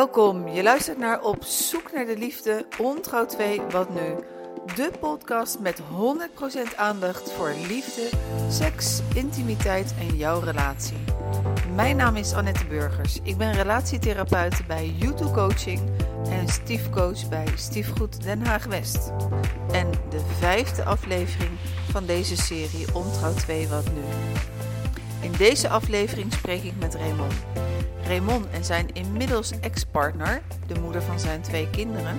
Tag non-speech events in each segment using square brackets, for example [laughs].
Welkom, je luistert naar Op zoek naar de liefde, Ontrouw 2, wat nu? De podcast met 100% aandacht voor liefde, seks, intimiteit en jouw relatie. Mijn naam is Annette Burgers. Ik ben relatietherapeut bij YouTube Coaching en stiefcoach bij Stiefgoed Den Haag West. En de vijfde aflevering van deze serie Ontrouw 2, wat nu? In deze aflevering spreek ik met Raymond. Raymond en zijn inmiddels ex-partner, de moeder van zijn twee kinderen,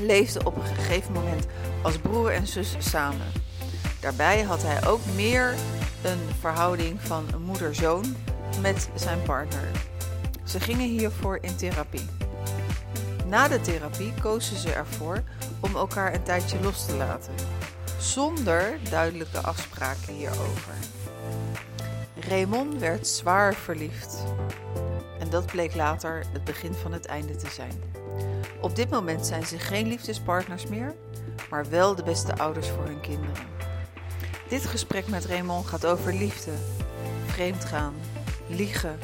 leefden op een gegeven moment als broer en zus samen. Daarbij had hij ook meer een verhouding van moeder-zoon met zijn partner. Ze gingen hiervoor in therapie. Na de therapie kozen ze ervoor om elkaar een tijdje los te laten, zonder duidelijke afspraken hierover. Raymond werd zwaar verliefd. En dat bleek later het begin van het einde te zijn. Op dit moment zijn ze geen liefdespartners meer, maar wel de beste ouders voor hun kinderen. Dit gesprek met Raymond gaat over liefde, vreemdgaan, liegen,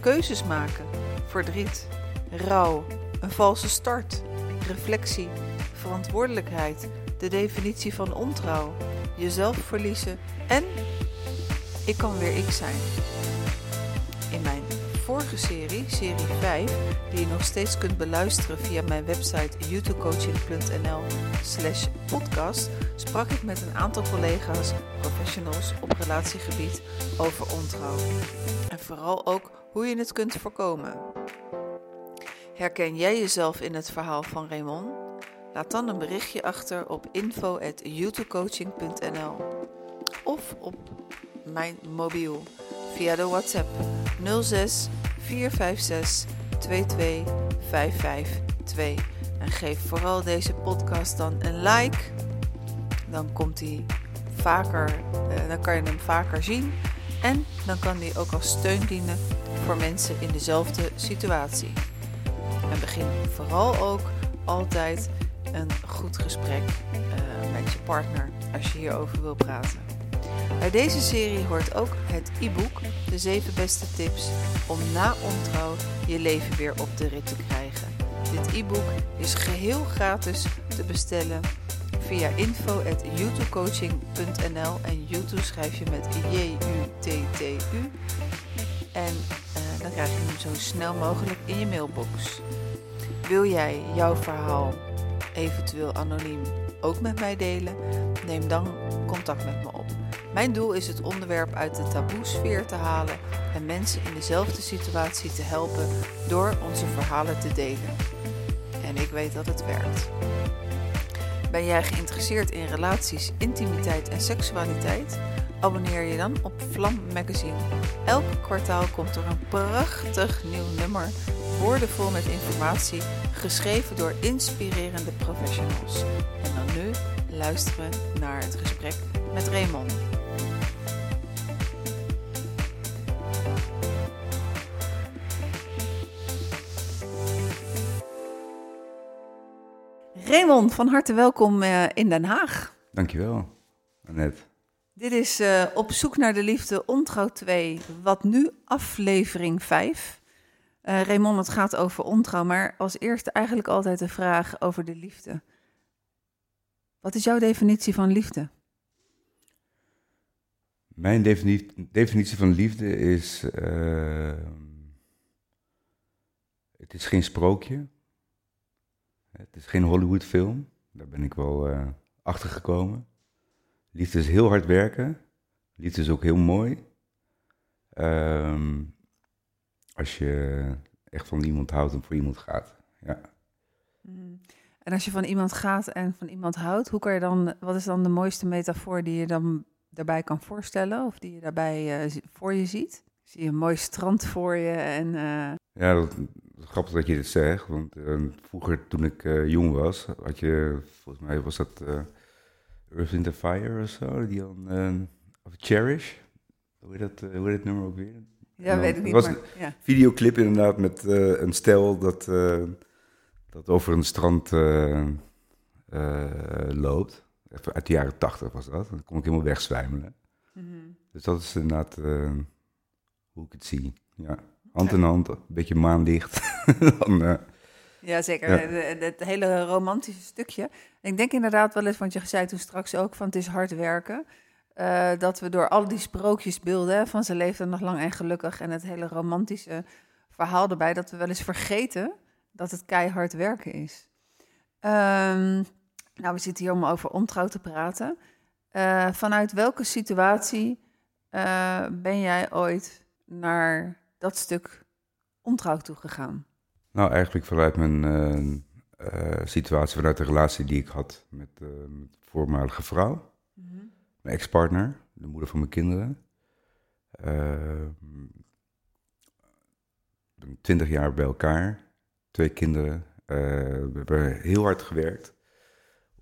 keuzes maken, verdriet, rouw, een valse start, reflectie, verantwoordelijkheid, de definitie van ontrouw, jezelf verliezen en ik kan weer ik zijn. In mijn vorige serie, serie 5, die je nog steeds kunt beluisteren via mijn website youtubecoaching.nl slash podcast, sprak ik met een aantal collega's, professionals op relatiegebied over ontrouw. En vooral ook hoe je het kunt voorkomen. Herken jij jezelf in het verhaal van Raymond? Laat dan een berichtje achter op info.youtubecoaching.nl of op mijn mobiel via de WhatsApp 06 456 22 552. En geef vooral deze podcast dan een like. Dan komt hij vaker, uh, dan kan je hem vaker zien. En dan kan hij ook als steun dienen voor mensen in dezelfde situatie. En begin vooral ook altijd een goed gesprek uh, met je partner als je hierover wil praten. Bij deze serie hoort ook het e-book De 7 beste tips om na ontrouw je leven weer op de rit te krijgen. Dit e-book is geheel gratis te bestellen via info.youtubecoaching.nl en YouTube schrijf je met J-U-T-T-U. En uh, dan krijg je hem zo snel mogelijk in je mailbox. Wil jij jouw verhaal eventueel anoniem ook met mij delen? Neem dan contact met me op. Mijn doel is het onderwerp uit de taboesfeer te halen en mensen in dezelfde situatie te helpen door onze verhalen te delen. En ik weet dat het werkt. Ben jij geïnteresseerd in relaties, intimiteit en seksualiteit? Abonneer je dan op Vlam Magazine. Elk kwartaal komt er een prachtig nieuw nummer, woordenvol met informatie, geschreven door inspirerende professionals. En dan nu luisteren naar het gesprek met Raymond. Raymond, van harte welkom uh, in Den Haag. Dankjewel, Annette. Dit is uh, Op zoek naar de liefde, ontrouw 2, wat nu aflevering 5. Eh, Raymond, het gaat over ontrouw, maar als eerste eigenlijk altijd de vraag over de liefde. Wat is jouw definitie van liefde? Mijn definitie van liefde is. het is geen sprookje. Het is geen Hollywoodfilm. Daar ben ik wel uh, achter gekomen. Liefde is heel hard werken. Liefde is ook heel mooi. Um, als je echt van iemand houdt en voor iemand gaat. Ja. Mm. En als je van iemand gaat en van iemand houdt, hoe kan je dan, wat is dan de mooiste metafoor die je dan daarbij kan voorstellen? Of die je daarbij uh, voor je ziet? Zie je een mooi strand voor je en... Uh... Ja, dat, grappig dat je dit zegt, want uh, vroeger toen ik jong was, had je, volgens mij was dat Earth in the Fire of zo, die dan, of Cherish, hoe heet, dat, hoe heet het nummer ook weer? Ja, dan, weet ik niet, was maar, ja. videoclip inderdaad met een stel dat, dat over een strand loopt. Even uit de jaren tachtig was dat, dan kon ik helemaal wegzwijmelen. Mm -hmm. Dus dat is inderdaad hoe ik het zie, ja. hand in hand, een beetje maanlicht. [laughs] dan, ja, zeker. Het hele romantische stukje. Ik denk inderdaad wel eens, want je zei toen straks ook van het is hard werken. Uh, dat we door al die sprookjesbeelden van ze leefden nog lang en gelukkig en het hele romantische verhaal erbij, dat we wel eens vergeten dat het keihard werken is. Um, nou, we zitten hier om over ontrouw te praten. Uh, vanuit welke situatie uh, ben jij ooit naar dat stuk ontrouw toe gegaan? Nou, eigenlijk vanuit mijn situatie, vanuit de relatie die ik had met mijn voormalige vrouw. Mijn ex-partner, de moeder van mijn kinderen. Twintig jaar bij elkaar, twee kinderen. we hebben heel hard gewerkt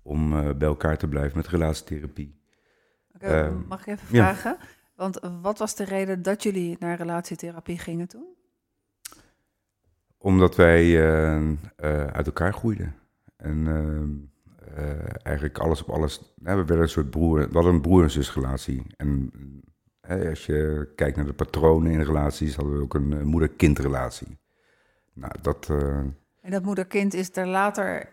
om bij elkaar te blijven met relatietherapie. Okay, mag ik even vragen? Ja. Want wat was de reden dat jullie naar relatietherapie gingen toen? Omdat wij uh, uh, uit elkaar groeiden. En uh, eigenlijk alles op alles. we werden een soort broer. We hadden een broer- en zusrelatie. En als je kijkt naar de patronen in relaties, hadden we ook een moeder-kindrelatie. Nou, dat. en dat moeder-kind is er later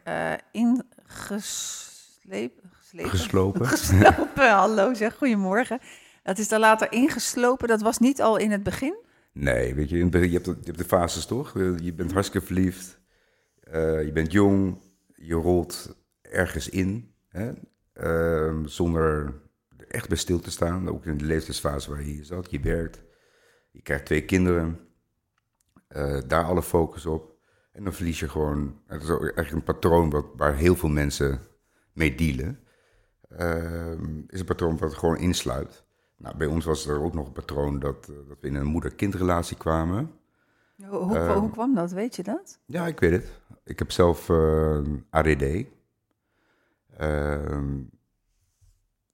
ingeslepen. Geslopen. [laughs] Geslopen, hallo zeg, goedemorgen. Dat is daar later ingeslopen. Dat was niet al in het begin? Nee, weet je, je hebt, de, je hebt de fases toch? Je bent hartstikke verliefd. Uh, je bent jong. Je rolt ergens in. Hè? Uh, zonder echt bij stil te staan. Ook in de leeftijdsfase waar je hier zat. Je werkt. Je krijgt twee kinderen. Uh, daar alle focus op. En dan verlies je gewoon. Het is eigenlijk een patroon wat, waar heel veel mensen mee dealen. Ehm, is een patroon wat gewoon insluit. Nou, bij ons was er ook nog een patroon dat, eh, dat we in een moeder-kindrelatie kwamen. Hoe, hoe, uh, hoe, kwam dat? Weet je dat? Ja, ik weet het. Ik heb zelf uh, eh, ADD. Ehm,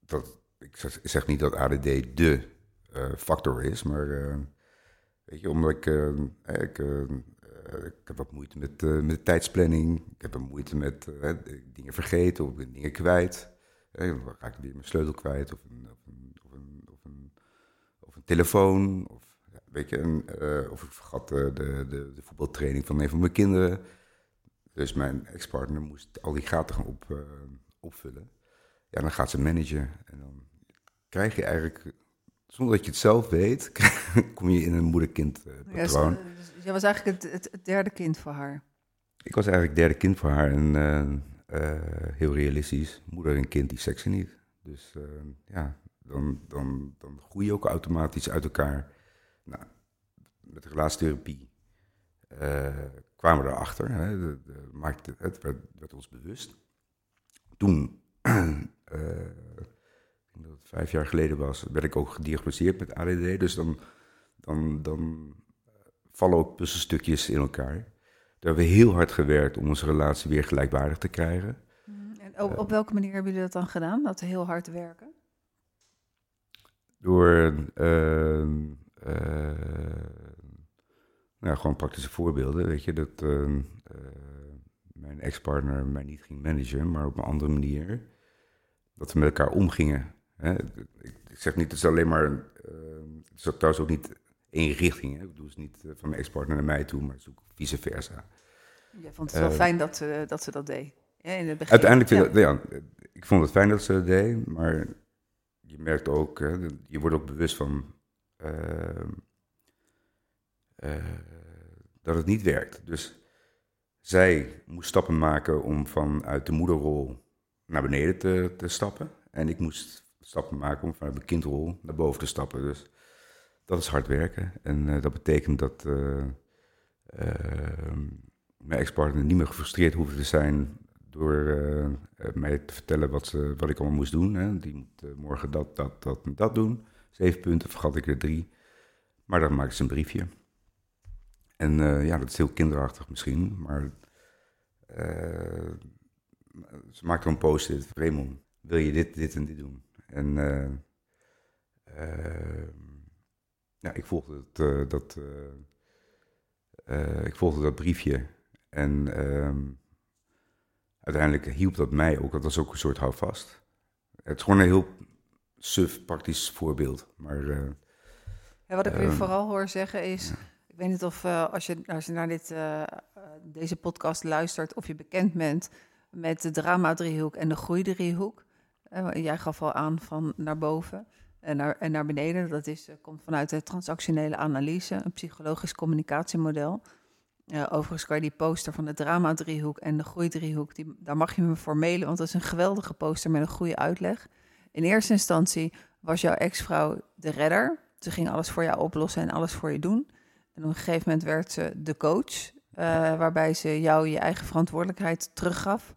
dat, ik zeg niet dat ADD de uh, factor is, maar weet je, omdat ik, ik, ik heb wat moeite met, met tijdsplanning. Ik heb moeite met dingen vergeten of dingen kwijt. dan raak ik weer mijn sleutel kwijt of een, of een telefoon. Of, weet je, een, of ik vergat de, de, voetbaltraining van een van mijn kinderen. Dus mijn ex-partner moest al die gaten gaan op, opvullen. Ja, dan gaat ze managen. En dan krijg je eigenlijk, zonder dat je het zelf weet, [laughs] kom je in een moeder-kind-patroon. Ja, dus jij was eigenlijk het, het, het, derde kind voor haar. Ik was eigenlijk het derde kind voor haar. En heel realistisch, moeder en kind, die seksen niet. Dus ja, dan, dan, dan groei je ook automatisch uit elkaar. Nou, met de relatietherapie uh, kwamen we erachter. Hè, de, de, maakte, het werd, werd, ons bewust. Toen, [clears throat] ik denk dat het vijf jaar geleden was, werd ik ook gediagnosticeerd met ADD. Dus dan, dan, dan vallen ook puzzelstukjes in elkaar. Daar hebben we heel hard gewerkt om onze relatie weer gelijkwaardig te krijgen. Mm, en op, op welke manier hebben jullie dat dan gedaan, dat heel hard werken? door uh, nou, gewoon praktische voorbeelden. Weet je, dat ehm, eh, mijn ex-partner mij niet ging managen, maar op een andere manier. Dat we met elkaar omgingen. Hè. Ik, ik zeg niet, het is alleen maar. het is trouwens ook niet één richting. Hè. Ik bedoel, het is niet van mijn ex-partner naar mij toe, maar het is ook vice versa. Je vond het wel fijn dat, ze, dat ze dat deed. Ja, in het begin. Uiteindelijk, ja. ja. ik vond het fijn dat ze dat deed, maar je merkt ook, hè, je wordt ook bewust van uh, uh, dat het niet werkt. Dus zij moest stappen maken om vanuit de moederrol naar beneden te, te stappen. En ik moest stappen maken om vanuit de kindrol naar boven te stappen. Dus dat is hard werken. En uh, dat betekent dat mijn ex-partner niet meer gefrustreerd hoefde te zijn door uh, mij te vertellen wat, wat ik allemaal moest doen. Hè. Die moet morgen dat, dat, dat en dat doen. Zeven punten, vergat ik er drie. Maar dan maakte ze een briefje. En uh, ja, dat is heel kinderachtig misschien, maar ze maakte een post-it. Raymond, wil je dit, dit en dit doen? En ja, ik volgde het, dat, ik volgde dat briefje. En ehm, uiteindelijk hielp dat mij ook. Dat was ook een soort houvast. Het is gewoon een heel suf, praktisch voorbeeld. Maar, uh, ja, wat ik uh, weer vooral hoor zeggen is... weet niet of uh, als, je, als je naar dit, uh, deze podcast luistert, of je bekend bent met de drama-driehoek en de groeidriehoek. Uh, jij gaf al aan van naar boven en naar, en naar beneden. Dat is, komt vanuit de transactionele analyse, een psychologisch communicatiemodel. overigens kan je die poster van de drama-driehoek en de groeidriehoek, die, daar mag je me voor mailen, want dat is een geweldige poster met een goede uitleg. In eerste instantie was jouw ex-vrouw de redder. Ze ging alles voor jou oplossen en alles voor je doen. En op een gegeven moment werd ze de coach, uh, waarbij ze jou je eigen verantwoordelijkheid teruggaf.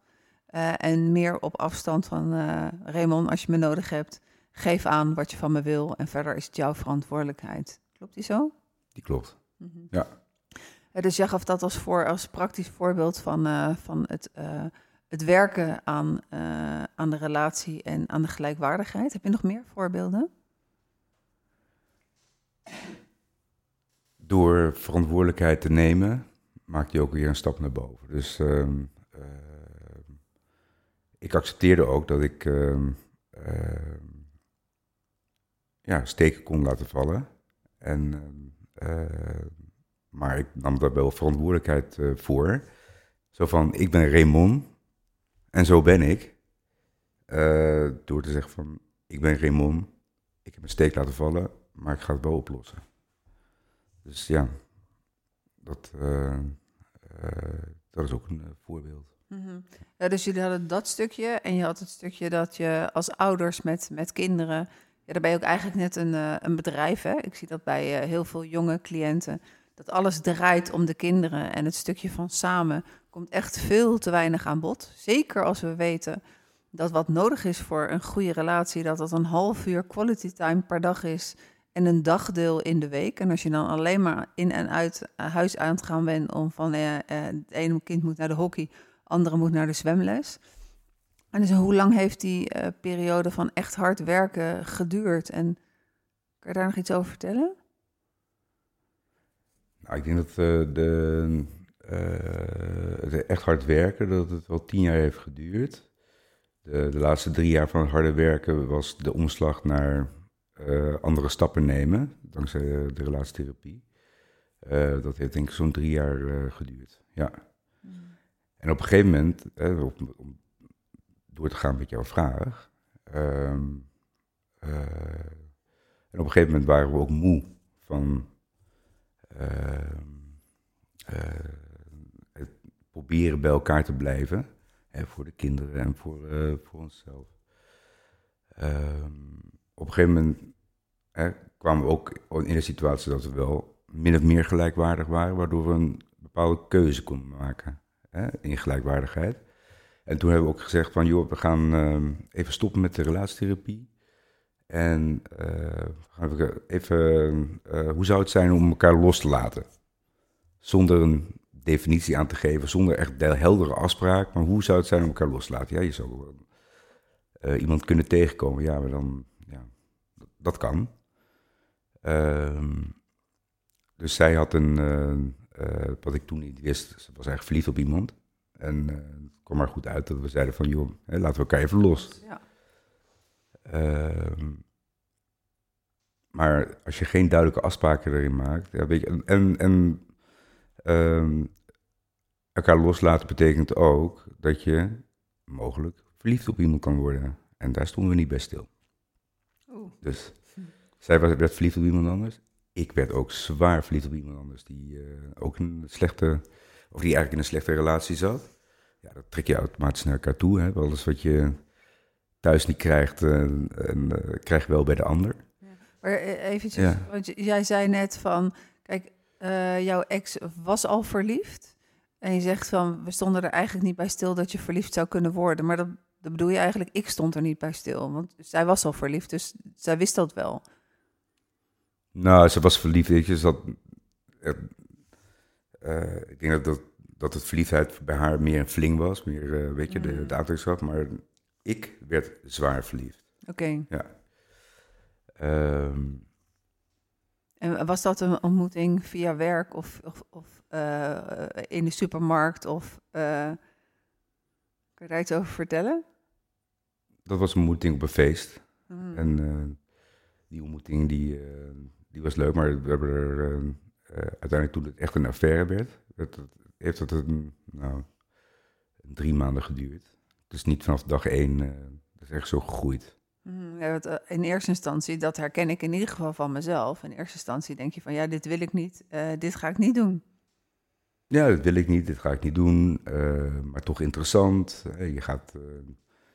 Uh, en meer op afstand van uh, Raymond, als je me nodig hebt, geef aan wat je van me wil. En verder is het jouw verantwoordelijkheid. Klopt die zo? Die klopt. Mm -hmm. Ja. dus jij gaf dat als, voor, als praktisch voorbeeld van, van het, het werken aan, aan de relatie en aan de gelijkwaardigheid. Heb je nog meer voorbeelden? Door verantwoordelijkheid te nemen, maak je ook weer een stap naar boven. Dus uh, uh, ik accepteerde ook dat ik uh, ja, steken kon laten vallen. En, maar ik nam daar wel verantwoordelijkheid eh, voor. Zo van, ik ben Raymond en zo ben ik. Eh, door te zeggen van, ik ben Raymond, ik heb een steek laten vallen, maar ik ga het wel oplossen. Dus ja, dat, uh, uh, dat is ook een uh, voorbeeld. -hmm. ja, dus jullie hadden dat stukje en je had het stukje dat je als ouders met, met kinderen... Ja, daar ben je ook eigenlijk net een, een bedrijf, hè? Ik zie dat bij heel veel jonge cliënten. Dat alles draait om de kinderen en het stukje van samen komt echt veel te weinig aan bod. Zeker als we weten dat wat nodig is voor een goede relatie... dat dat een half uur quality time per dag is en een dagdeel in de week. En als je dan alleen maar in en uit huis aan het gaan bent om van eh, eh, het ene kind moet naar de hockey, andere moet naar de zwemles. En dus hoe lang heeft die uh, periode van echt hard werken geduurd? En kan je daar nog iets over vertellen? Nou, ik denk dat uh, de, uh, echt hard werken, dat het wel tien jaar heeft geduurd. De, de laatste drie jaar van harde werken was de omslag naar uh, andere stappen nemen, dankzij de relatietherapie. Uh, dat heeft denk ik zo'n drie jaar uh, geduurd. Ja. Mm. En op een gegeven moment, om door te gaan met jouw vraag. Ehm, en op een gegeven moment waren we ook moe van ehm, het proberen bij elkaar te blijven. Hè, voor de kinderen en voor, voor onszelf. Um, op een gegeven moment hè, kwamen we ook in de situatie dat we wel min of meer gelijkwaardig waren, waardoor we een bepaalde keuze konden maken hè, in gelijkwaardigheid. En toen hebben we ook gezegd van, joh, we gaan uh, even stoppen met de relatietherapie. En we even, uh, hoe zou het zijn om elkaar los te laten? Zonder een definitie aan te geven, zonder echt de heldere afspraak. Maar hoe zou het zijn om elkaar los te laten? Ja, je zou iemand kunnen tegenkomen. Ja, maar dan dat kan. Um, dus zij had een, uh, uh, wat ik toen niet wist, ze was eigenlijk verliefd op iemand. En uh, het kwam maar goed uit dat we zeiden van, joh, hè, laten we elkaar even los. Ja. Um, maar als je geen duidelijke afspraken erin maakt, ja, weet je, en, en um, elkaar loslaten betekent ook dat je mogelijk verliefd op iemand kan worden. En daar stonden we niet bij stil. Dus zij was, werd verliefd op iemand anders. Ik werd ook zwaar verliefd op iemand anders die uh, ook een slechte, of die eigenlijk in een slechte relatie zat. Ja, dat trek je automatisch naar elkaar toe. Hè? Alles wat je thuis niet krijgt, uh, en, uh, krijg je wel bij de ander. Ja. Maar eventjes, ja. want jij zei net van, kijk, jouw ex was al verliefd. En je zegt van, we stonden er eigenlijk niet bij stil dat je verliefd zou kunnen worden. Maar dat dat bedoel je eigenlijk, ik stond er niet bij stil. Want zij was al verliefd, dus zij wist dat wel. Nou, ze was verliefd, weet je. dat, uh, ik denk dat, dat, dat het verliefdheid bij haar meer een fling was. Meer, uh, weet je, de, mm. de aantrekkingskracht. Maar ik werd zwaar verliefd. Oké. Ja. Um, en was dat een ontmoeting via werk of, of, of uh, in de supermarkt? Of, kan je daar iets over vertellen? Dat was een ontmoeting op een feest. Hmm. En uh, die ontmoeting die, uh, die was leuk, maar we hebben er uiteindelijk toen het echt een affaire werd, werd het, heeft het een, nou, drie maanden geduurd. Dus niet vanaf dag één, dat is echt zo gegroeid. Mm, ja, in eerste instantie, dat herken ik in ieder geval van mezelf. In eerste instantie denk je van, ja, dit wil ik niet, dit ga ik niet doen. Ja, dat wil ik niet, dit ga ik niet doen, maar toch interessant. je gaat,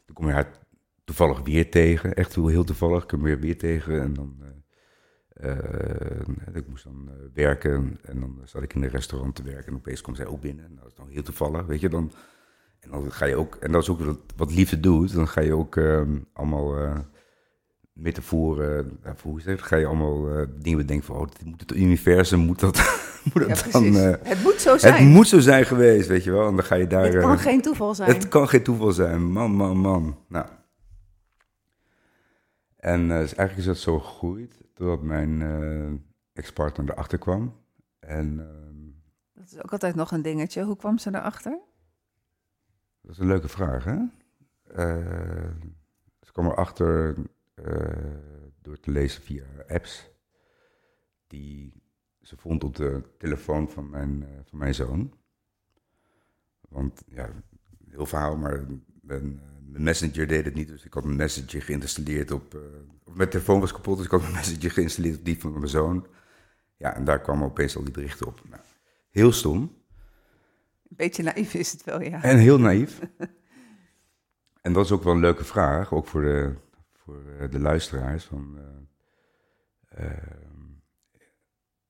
dan kom je haar toevallig weer tegen, echt heel toevallig, kom je weer, weer tegen en dan uh, ik moest dan uh, werken en dan zat ik in een restaurant te werken en opeens kwam zij ook binnen. En dat is dan heel toevallig, weet je. Dan, en dan ga je ook, en dat is ook wat, wat liefde doet, dan ga je ook uh, allemaal uh, metaforen, hoe is het, ga je allemaal dingen bedenken van, oh, dit moet het universum, moet dat, [laughs] moet dat ja, dan... het moet zo zijn. Het moet zo zijn geweest, weet je wel. En dan ga je daar... Het kan geen toeval zijn. Het kan geen toeval zijn, man, man, man. Nou. En dus eigenlijk is dat zo gegroeid. Totdat mijn uh, ex-partner erachter kwam. En, uh, dat is ook altijd nog een dingetje. Hoe kwam ze erachter? Dat is een leuke vraag, hè? Uh, ze kwam erachter door te lezen via apps. Die ze vond op de telefoon van mijn, van mijn zoon. Want ja, heel verhaal, maar mijn, mijn messenger deed het niet. Dus ik had een messenger geïnstalleerd op, mijn telefoon was kapot, dus ik had een message geïnstalleerd op die van mijn zoon. Ja, en daar kwamen opeens al die berichten op. Nou, heel stom. Een beetje naïef is het wel, ja. En heel naïef. [laughs] en dat is ook wel een leuke vraag, ook voor de, voor eh, de luisteraars. Van, uh, uh,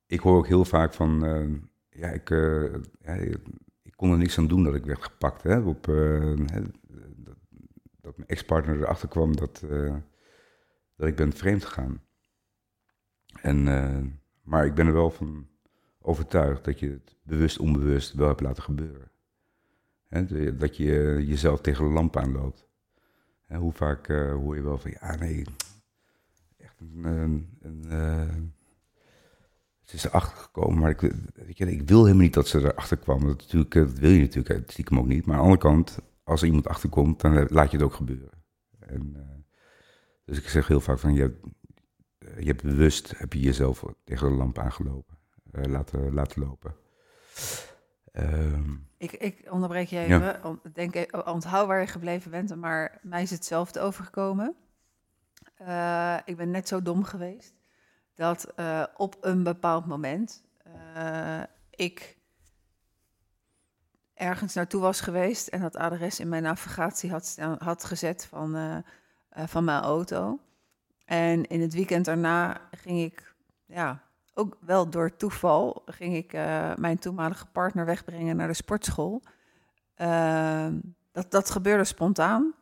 ik hoor ook heel vaak van, ja, ik, ja, ik kon er niks aan doen dat ik werd gepakt. Hè, op, mijn ex-partner erachter kwam dat dat ik ben vreemd gegaan. En, uh, maar ik ben er wel van overtuigd dat je het bewust onbewust wel hebt laten gebeuren. dat je jezelf tegen de lamp aanloopt. hoe vaak uh, hoor je wel van, ja nee, echt een... een, een ze is erachter gekomen, maar ik, weet ik wil helemaal niet dat ze erachter kwam. Dat, natuurlijk, dat wil je natuurlijk ook niet. Maar aan de andere kant, als er iemand achterkomt, dan laat je het ook gebeuren. En, dus ik zeg heel vaak van, je, je hebt bewust, heb je jezelf tegen de lamp aangelopen, uh, laten, laten lopen. Um, ik, ik onderbreek je even, ja. denk, eh, onthoud waar je gebleven bent, maar mij is hetzelfde overgekomen. Uh, ik ben net zo dom geweest dat op een bepaald moment ik ergens naartoe was geweest en dat adres in mijn navigatie had, had gezet van uh, van mijn auto. En in het weekend daarna ging ik, ja, ook wel door toeval, ging ik uh, mijn toenmalige partner wegbrengen naar de sportschool. Uh, dat, dat gebeurde spontaan.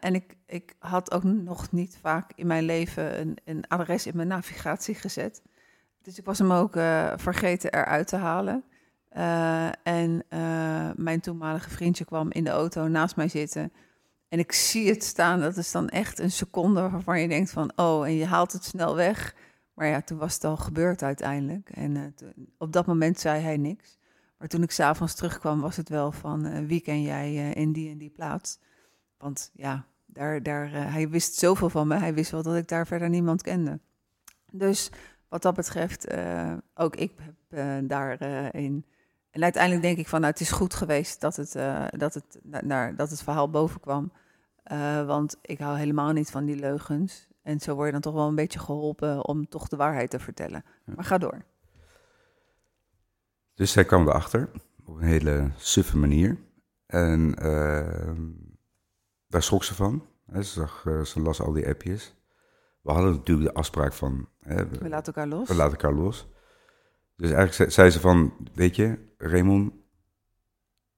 En ik, ik had ook nog niet vaak in mijn leven een, een adres in mijn navigatie gezet. Dus ik was hem ook vergeten eruit te halen. En mijn toenmalige vriendje kwam in de auto naast mij zitten. En ik zie het staan, dat is dan echt een seconde waarvan je denkt van, oh, en je haalt het snel weg. Maar ja, toen was het al gebeurd uiteindelijk. En uh, op dat moment zei hij niks. Maar toen ik s'avonds terugkwam, was het wel van, wie ken jij in die en die plaats? Want ja, daar, daar, hij wist zoveel van me. Hij wist wel dat ik daar verder niemand kende. Dus wat dat betreft, ook ik heb daarin en uiteindelijk denk ik van, nou, het is goed geweest dat het, uh, dat het, naar, dat het verhaal boven kwam. Uh, want ik hou helemaal niet van die leugens. En zo word je dan toch wel een beetje geholpen om toch de waarheid te vertellen. Maar ga door. Dus zij kwam erachter op een hele suffe manier. En uh, daar schrok ze van. Ze, zag, ze las al die appjes. We hadden natuurlijk de afspraak van... we, we laten elkaar los. We laten elkaar los. Dus eigenlijk zei ze van, weet je, Raymond,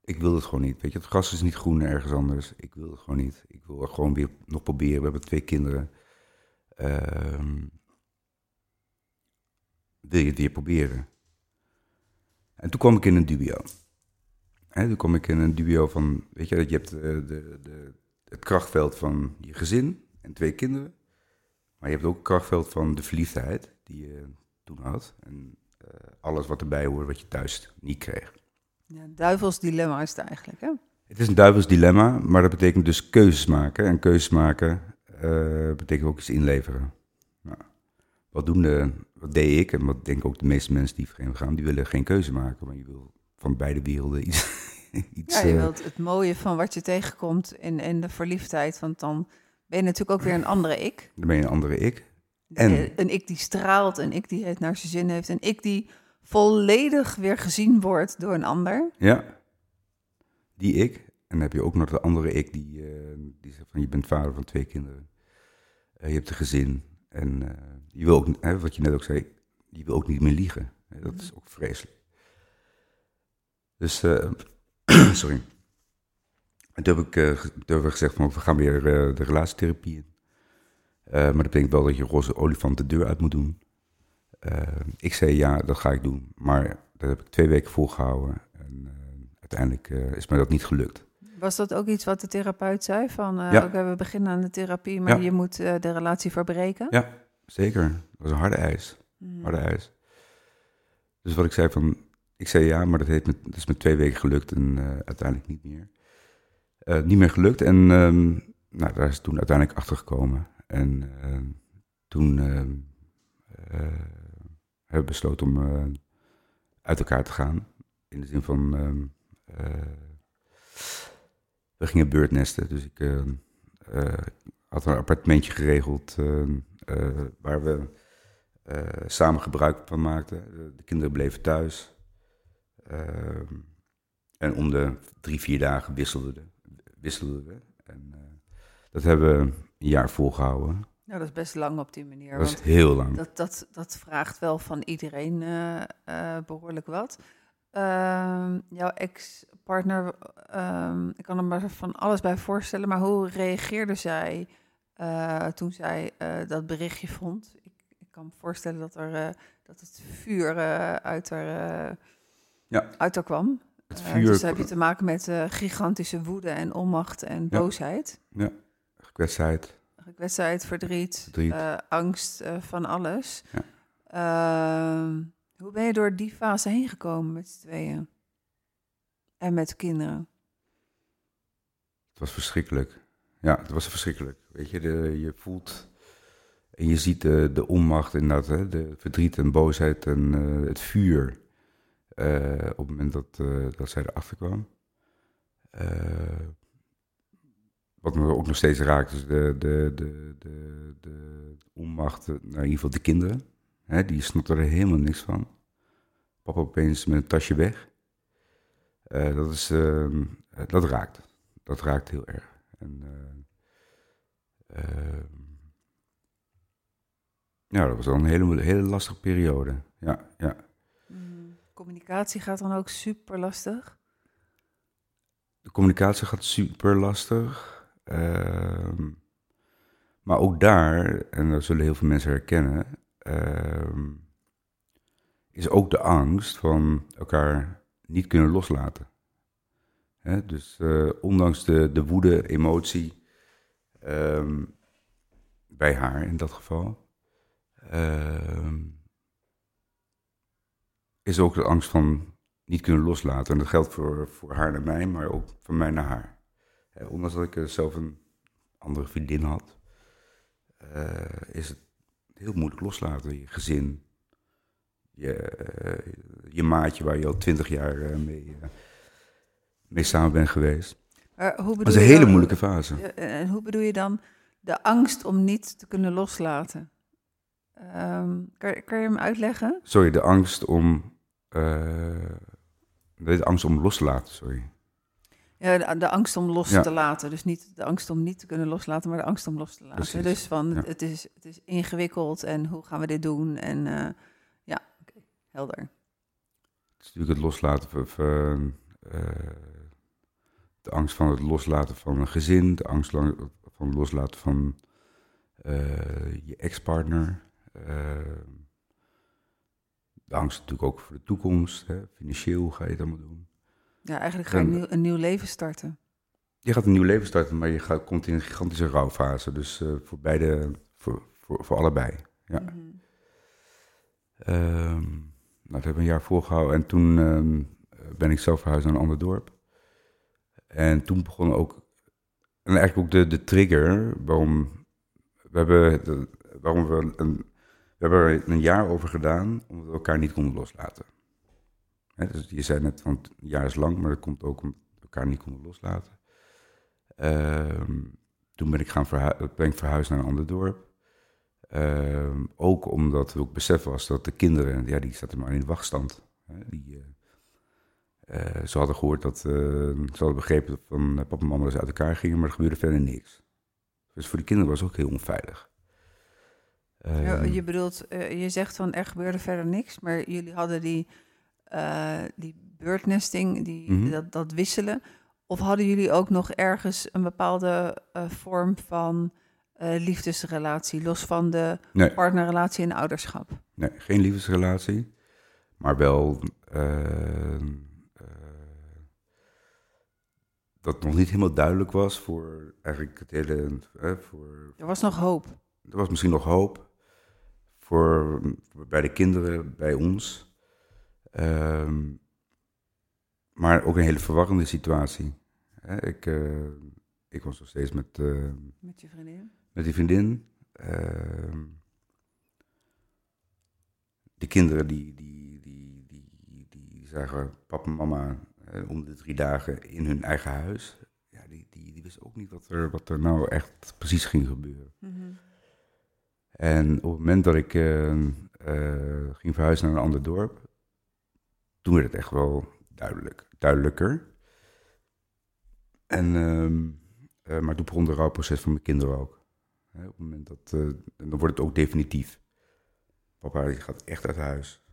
ik wil het gewoon niet. Weet je, het gras is niet groen ergens anders. Ik wil het gewoon niet. Ik wil gewoon weer nog proberen. We hebben twee kinderen. Uh, wil je het weer proberen? En toen kwam ik in een dubio. En toen kwam ik in een dubio van, weet je, dat je hebt eh, de, de, het krachtveld van je gezin en twee kinderen. Maar je hebt ook het krachtveld van de verliefdheid die je toen had. En alles wat erbij hoort wat je thuis niet kreeg. Ja, duivels dilemma is het eigenlijk, hè? Het is een duivels dilemma, maar dat betekent dus keuzes maken. En keuzes maken uh, betekent ook iets inleveren. Nou, wat, doen de, wat deed ik en wat denk ik ook de meeste mensen die vreemd gaan, die willen geen keuze maken. Maar je wil van beide werelden iets. [laughs] iets Ja, je eh, wilt het mooie van wat je tegenkomt in, in de verliefdheid. Want dan ben je natuurlijk ook weer een andere ik. dan ben je een andere ik. En? Eh, Een ik die straalt, een ik die het naar zijn zin heeft. Een ik die volledig weer gezien wordt door een ander. Ja, die ik. En dan heb je ook nog de andere ik die, eh, die zegt van je bent vader van twee kinderen. Eh, je hebt een gezin. En je wil ook, hè, wat je net ook zei, je wil ook niet meer liegen. Hè, dat is ook vreselijk. Dus, [clears throat] sorry. En toen heb ik, toen gezegd van we gaan weer de relatietherapie in. Eh, maar dat betekent wel dat je roze olifant de deur uit moet doen. Eh, ik zei ja, dat ga ik doen. Maar dat heb ik twee weken volgehouden. En eh, uiteindelijk is mij dat niet gelukt. Was dat ook iets wat de therapeut zei? Van, Ja. oké, we beginnen aan de therapie, maar Ja. je moet de relatie verbreken? Ja, zeker. Dat was een harde eis. Mm. Harde eis. Dus wat ik zei van, ik zei ja, maar dat, heeft met, dat is met twee weken gelukt en uiteindelijk niet meer. Niet meer gelukt en ehm, nou, daar is toen uiteindelijk achter gekomen. En ehm, toen ehm, eh, hebben we besloten om eh, uit elkaar te gaan. In de zin van, ehm, eh, we gingen beurtnesten. Dus ik had een appartementje geregeld waar we samen gebruik van maakten. De, de kinderen bleven thuis. En om de drie, vier dagen wisselden, we- wisselden we. En dat hebben we een jaar volgehouden. Nou, dat is best lang op die manier. Dat is heel lang. dat, dat, dat vraagt wel van iedereen eh, eh, behoorlijk wat. Ehm, jouw ex-partner, ehm, ik kan er maar van alles bij voorstellen, maar hoe reageerde zij eh, toen zij dat berichtje vond? Ik, ik kan me voorstellen dat, er, dat het vuur uit, haar, Ja. uit haar kwam. Het vuur, dus heb je te maken met gigantische woede en onmacht en Ja. boosheid. Gekwetstheid. Kwetsheid, verdriet, Verdriet. eh, angst, eh, van alles. Ja. Ehm, hoe ben je door die fase heen gekomen met z'n tweeën? En met kinderen? Het was verschrikkelijk. Ja, het was verschrikkelijk. Weet je, de, je voelt en je ziet de, de onmacht in dat, hè, de verdriet en boosheid en eh, het vuur. op het moment dat, dat zij erachter kwam. Wat me ook nog steeds raakt, is de, de, de, de, de onmacht, eh, nou, in ieder geval de kinderen. Hè, die snappen er helemaal niks van. Papa opeens met een tasje weg. Eh, dat, is, ehm, eh, dat raakt. Dat raakt heel erg. En, eh, ehm, ja, dat was wel een hele, hele lastige periode. Ja, ja. Communicatie gaat dan ook super lastig. De communicatie gaat super lastig. Ehm, maar ook daar, en dat zullen heel veel mensen herkennen, ehm, is ook de angst van elkaar niet kunnen loslaten. Hè, dus eh, ondanks de, de woede, emotie, ehm, bij haar in dat geval, is ook de angst van niet kunnen loslaten. En dat geldt voor, voor haar naar mij, maar ook van mij naar haar. Hè, ondanks dat ik eh, zelf een andere vriendin had, eh, is het heel moeilijk loslaten. Je gezin, je, eh, je maatje waar je al twintig jaar eh, mee, eh, mee samen bent geweest. Hoe Dat is een hele dan- moeilijke fase. En hoe bedoel je dan de angst om niet te kunnen loslaten? Ehm, kan, kan je hem uitleggen? Sorry, de angst om. eh, de angst om los te laten, sorry. Ja, de, de angst om los Ja. te laten. Dus niet de angst om niet te kunnen loslaten, maar de angst om los te laten. Precies, Dus van ja. het, is, het is ingewikkeld en hoe gaan we dit doen? En eh, ja, helder. Het is natuurlijk het loslaten van. eh, de angst van het loslaten van een gezin, de angst van het loslaten van eh, je ex-partner. de angst natuurlijk ook voor de toekomst. Hè? Financieel, hoe ga je het allemaal doen? Ja, eigenlijk ga je En- een nieuw, een nieuw leven starten. Je gaat een nieuw leven starten, maar je gaat, komt in een gigantische rouwfase. Dus eh, voor beide, voor, voor, voor allebei. Ja. Mhm. Ehm, nou, dat hebben we een jaar volgehouden. En toen ehm, ben ik zelf verhuisd naar een ander dorp. En toen begon ook... En eigenlijk ook de, de trigger waarom we, hebben, de- waarom we een We hebben er een jaar over gedaan omdat we elkaar niet konden loslaten. Dus je zei net van het jaar is lang, maar dat komt ook omdat we elkaar niet konden loslaten. Ehm, toen ben ik, gaan verhu ben ik verhuisd naar een ander dorp. Ehm, ook omdat ik besef was dat de kinderen, ja, die zaten maar in de wachtstand. Hè, die, eh, eh, ze hadden gehoord dat, eh, ze hadden begrepen van papa en mama dat ze uit elkaar gingen, maar er gebeurde verder niks. Dus voor de kinderen was het ook heel onveilig. Ja, je bedoelt, je zegt van er gebeurde verder niks, maar jullie hadden die, die birdnesting, die, mhm. dat, dat wisselen. Of hadden jullie ook nog ergens een bepaalde vorm van uh, liefdesrelatie, los van de partnerrelatie en ouderschap? Nee, geen liefdesrelatie, maar wel dat nog niet helemaal duidelijk was voor eigenlijk het hele. voor, er was nog hoop. Er was misschien nog hoop voor, bij de kinderen, bij ons. Ehm, maar ook een hele verwarrende situatie. ik, ik was nog steeds met. met je vriendin? met die vriendin. Uh, de kinderen die, die, die, die, die zagen papa en mama om de drie dagen in hun eigen huis. Ja, die, die, die wisten ook niet wat er, wat er nou echt precies ging gebeuren. Mm En op het moment dat ik uh, ging verhuizen naar een ander dorp, toen werd het echt wel duidelijk, duidelijker. En, ehm, maar toen begon de rouwproces van mijn kinderen ook op het moment dat, uh, dan wordt het ook definitief. Papa die gaat echt uit huis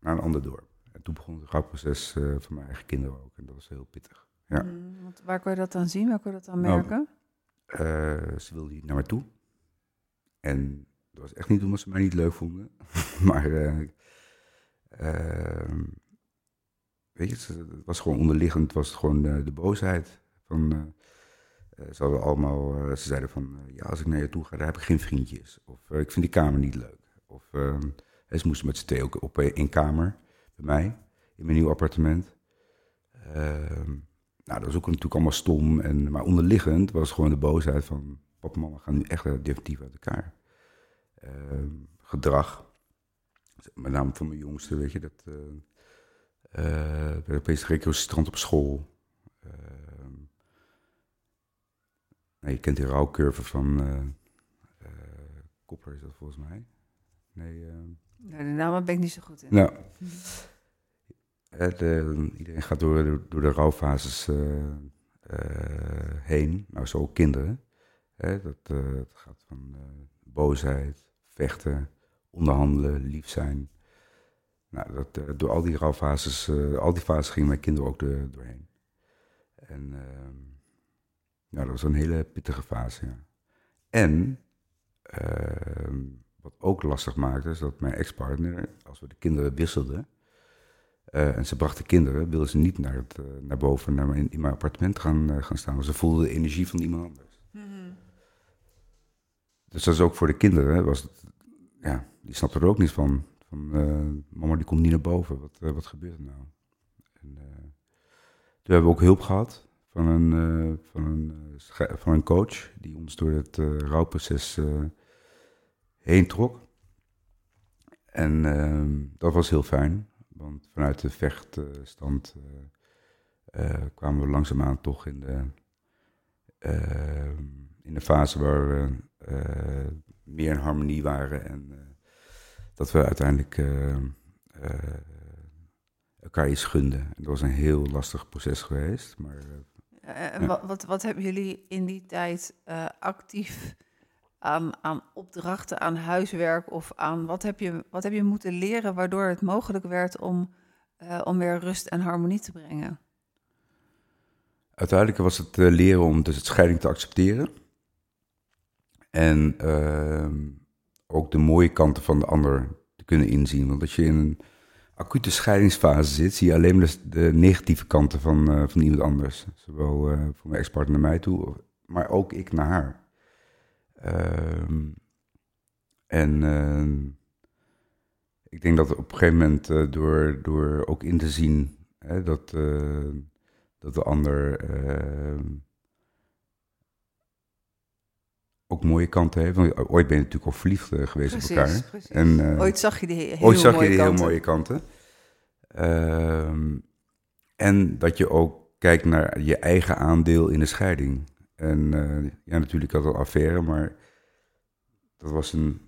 naar een ander dorp. En toen begon het rouwproces uh, van mijn eigen kinderen ook. En dat was heel pittig. Ja. Mm, want waar kon je dat dan zien? Waar kon je dat dan nou, merken? Nou, ze wilde niet naar me toe. En dat was echt niet omdat ze mij niet leuk vonden. [laughs] maar weet je, het was gewoon onderliggend, was het gewoon de boosheid. Van, uh, ze, hadden allemaal, ze zeiden van, ja, als ik naar je toe ga, daar heb ik geen vriendjes. Of ik vind die kamer niet leuk. Of ehm, ze moesten met z'n tweeën ook op één kamer bij mij, in mijn nieuw appartement. Ehm, nou, dat was ook natuurlijk allemaal stom. En, maar onderliggend was gewoon de boosheid van, papa en mama gaan nu echt definitief uit elkaar. Ehm, gedrag, met name van mijn jongste, weet je, dat... Uh, werd opeens recalcitrant op school. Nee, je kent die rouwcurve van uh, Kopper, is dat volgens mij? Nee, uh, de naam ben ik niet zo goed in. Nou, [laughs] de, iedereen gaat door, door de rouwfases heen, nou zo ook kinderen. Dat, het gaat van boosheid, vechten, onderhandelen, lief zijn. Nou, dat, door al die rouwfases, al die fases gingen mijn kinderen ook de, doorheen. En ja, dat was een hele pittige fase, ja. En ehm, wat ook lastig maakte, is dat mijn ex-partner, als we de kinderen wisselden, uh, en ze brachten kinderen, wilden ze niet naar, het, uh, naar boven, naar mijn, in mijn appartement gaan, uh, gaan staan. Want ze voelden de energie van iemand anders. Mm Dus dat is ook voor de kinderen, was het, ja, die snapten er ook niet van. van mama, die komt niet naar boven, wat, wat gebeurt er nou? En, toen hebben we ook hulp gehad van een, van een, van een coach die ons door het rouwproces heen trok. En ehm, dat was heel fijn, want vanuit de vechtstand kwamen we langzaamaan toch in de, ehm, in de fase waar we meer in harmonie waren en dat we uiteindelijk elkaar iets gunden. En dat was een heel lastig proces geweest, maar uh, wat, wat, wat, hebben jullie in die tijd actief aan, aan opdrachten, aan huiswerk of aan wat heb, je, wat heb je moeten leren waardoor het mogelijk werd om, uh, om weer rust en harmonie te brengen? Uiteindelijk was het leren om dus het scheiding te accepteren. En ehm, ook de mooie kanten van de ander te kunnen inzien. Want als je in een acute scheidingsfase zit, zie je alleen de, negatieve kanten van, uh, van iemand anders. Zowel uh, voor mijn ex-partner naar mij toe, maar ook ik naar haar. Uh, en ehm, ik denk dat op een gegeven moment uh, door, door ook in te zien hè, dat, dat de ander ehm, ook mooie kanten heeft. Want ooit ben je natuurlijk al verliefd eh, geweest Precies, op elkaar. precies. En, eh, Ooit zag je die he- heel ooit zag je mooie die heel kanten. mooie kanten. Ehm, en dat je ook kijkt naar je eigen aandeel in de scheiding. En eh, ja, natuurlijk had een affaire, maar dat was een.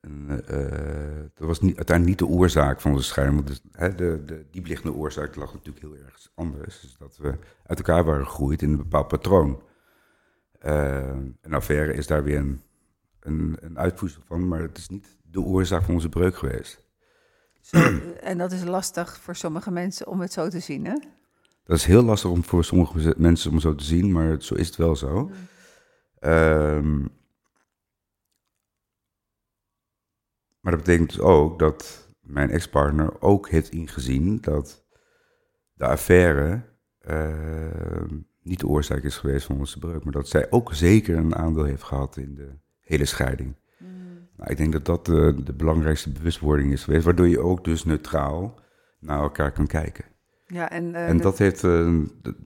een dat was niet, uiteindelijk niet de oorzaak van onze scheiding. Want dus, hè, de, de diepliggende oorzaak lag natuurlijk heel erg anders. Dus dat we uit elkaar waren gegroeid in een bepaald patroon. Eh, een affaire is daar weer een, een, een uitvoersel van, maar het is niet de oorzaak van onze breuk geweest. Zo, en dat is lastig voor sommige mensen om het zo te zien, hè? Dat is heel lastig om voor sommige mensen om zo te zien, maar zo is het wel zo. Ehm, maar dat betekent dus ook dat mijn ex-partner ook heeft ingezien dat de affaire ehm, niet de oorzaak is geweest van onze breuk, maar dat zij ook zeker een aandeel heeft gehad in de hele scheiding. Nou, ik denk dat dat de, de belangrijkste bewustwording is geweest, waardoor je ook dus neutraal naar elkaar kan kijken. Ja, en, eh, En de- dat heeft, eh, de-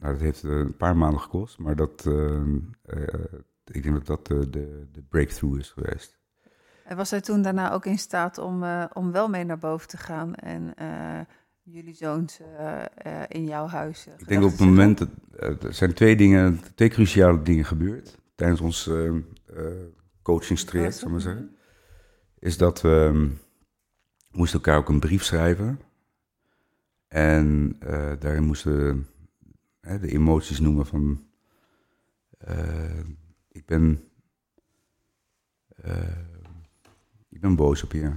nou, dat heeft eh, een paar maanden gekost, maar dat, eh, eh, ik denk dat dat de, de, de breakthrough is geweest. en was hij toen daarna ook in staat om, eh, om wel mee naar boven te gaan en eh, jullie zoons eh, eh, in jouw huis? eh, Ik denk op het moment, dat, er zijn twee dingen, twee cruciale dingen gebeurd tijdens ons coachingstraject, zal ik maar zeggen. Is dat we ehm, moesten elkaar ook een brief schrijven. En daarin moesten we hè, de emoties noemen van... ik ben... ik ben boos op je.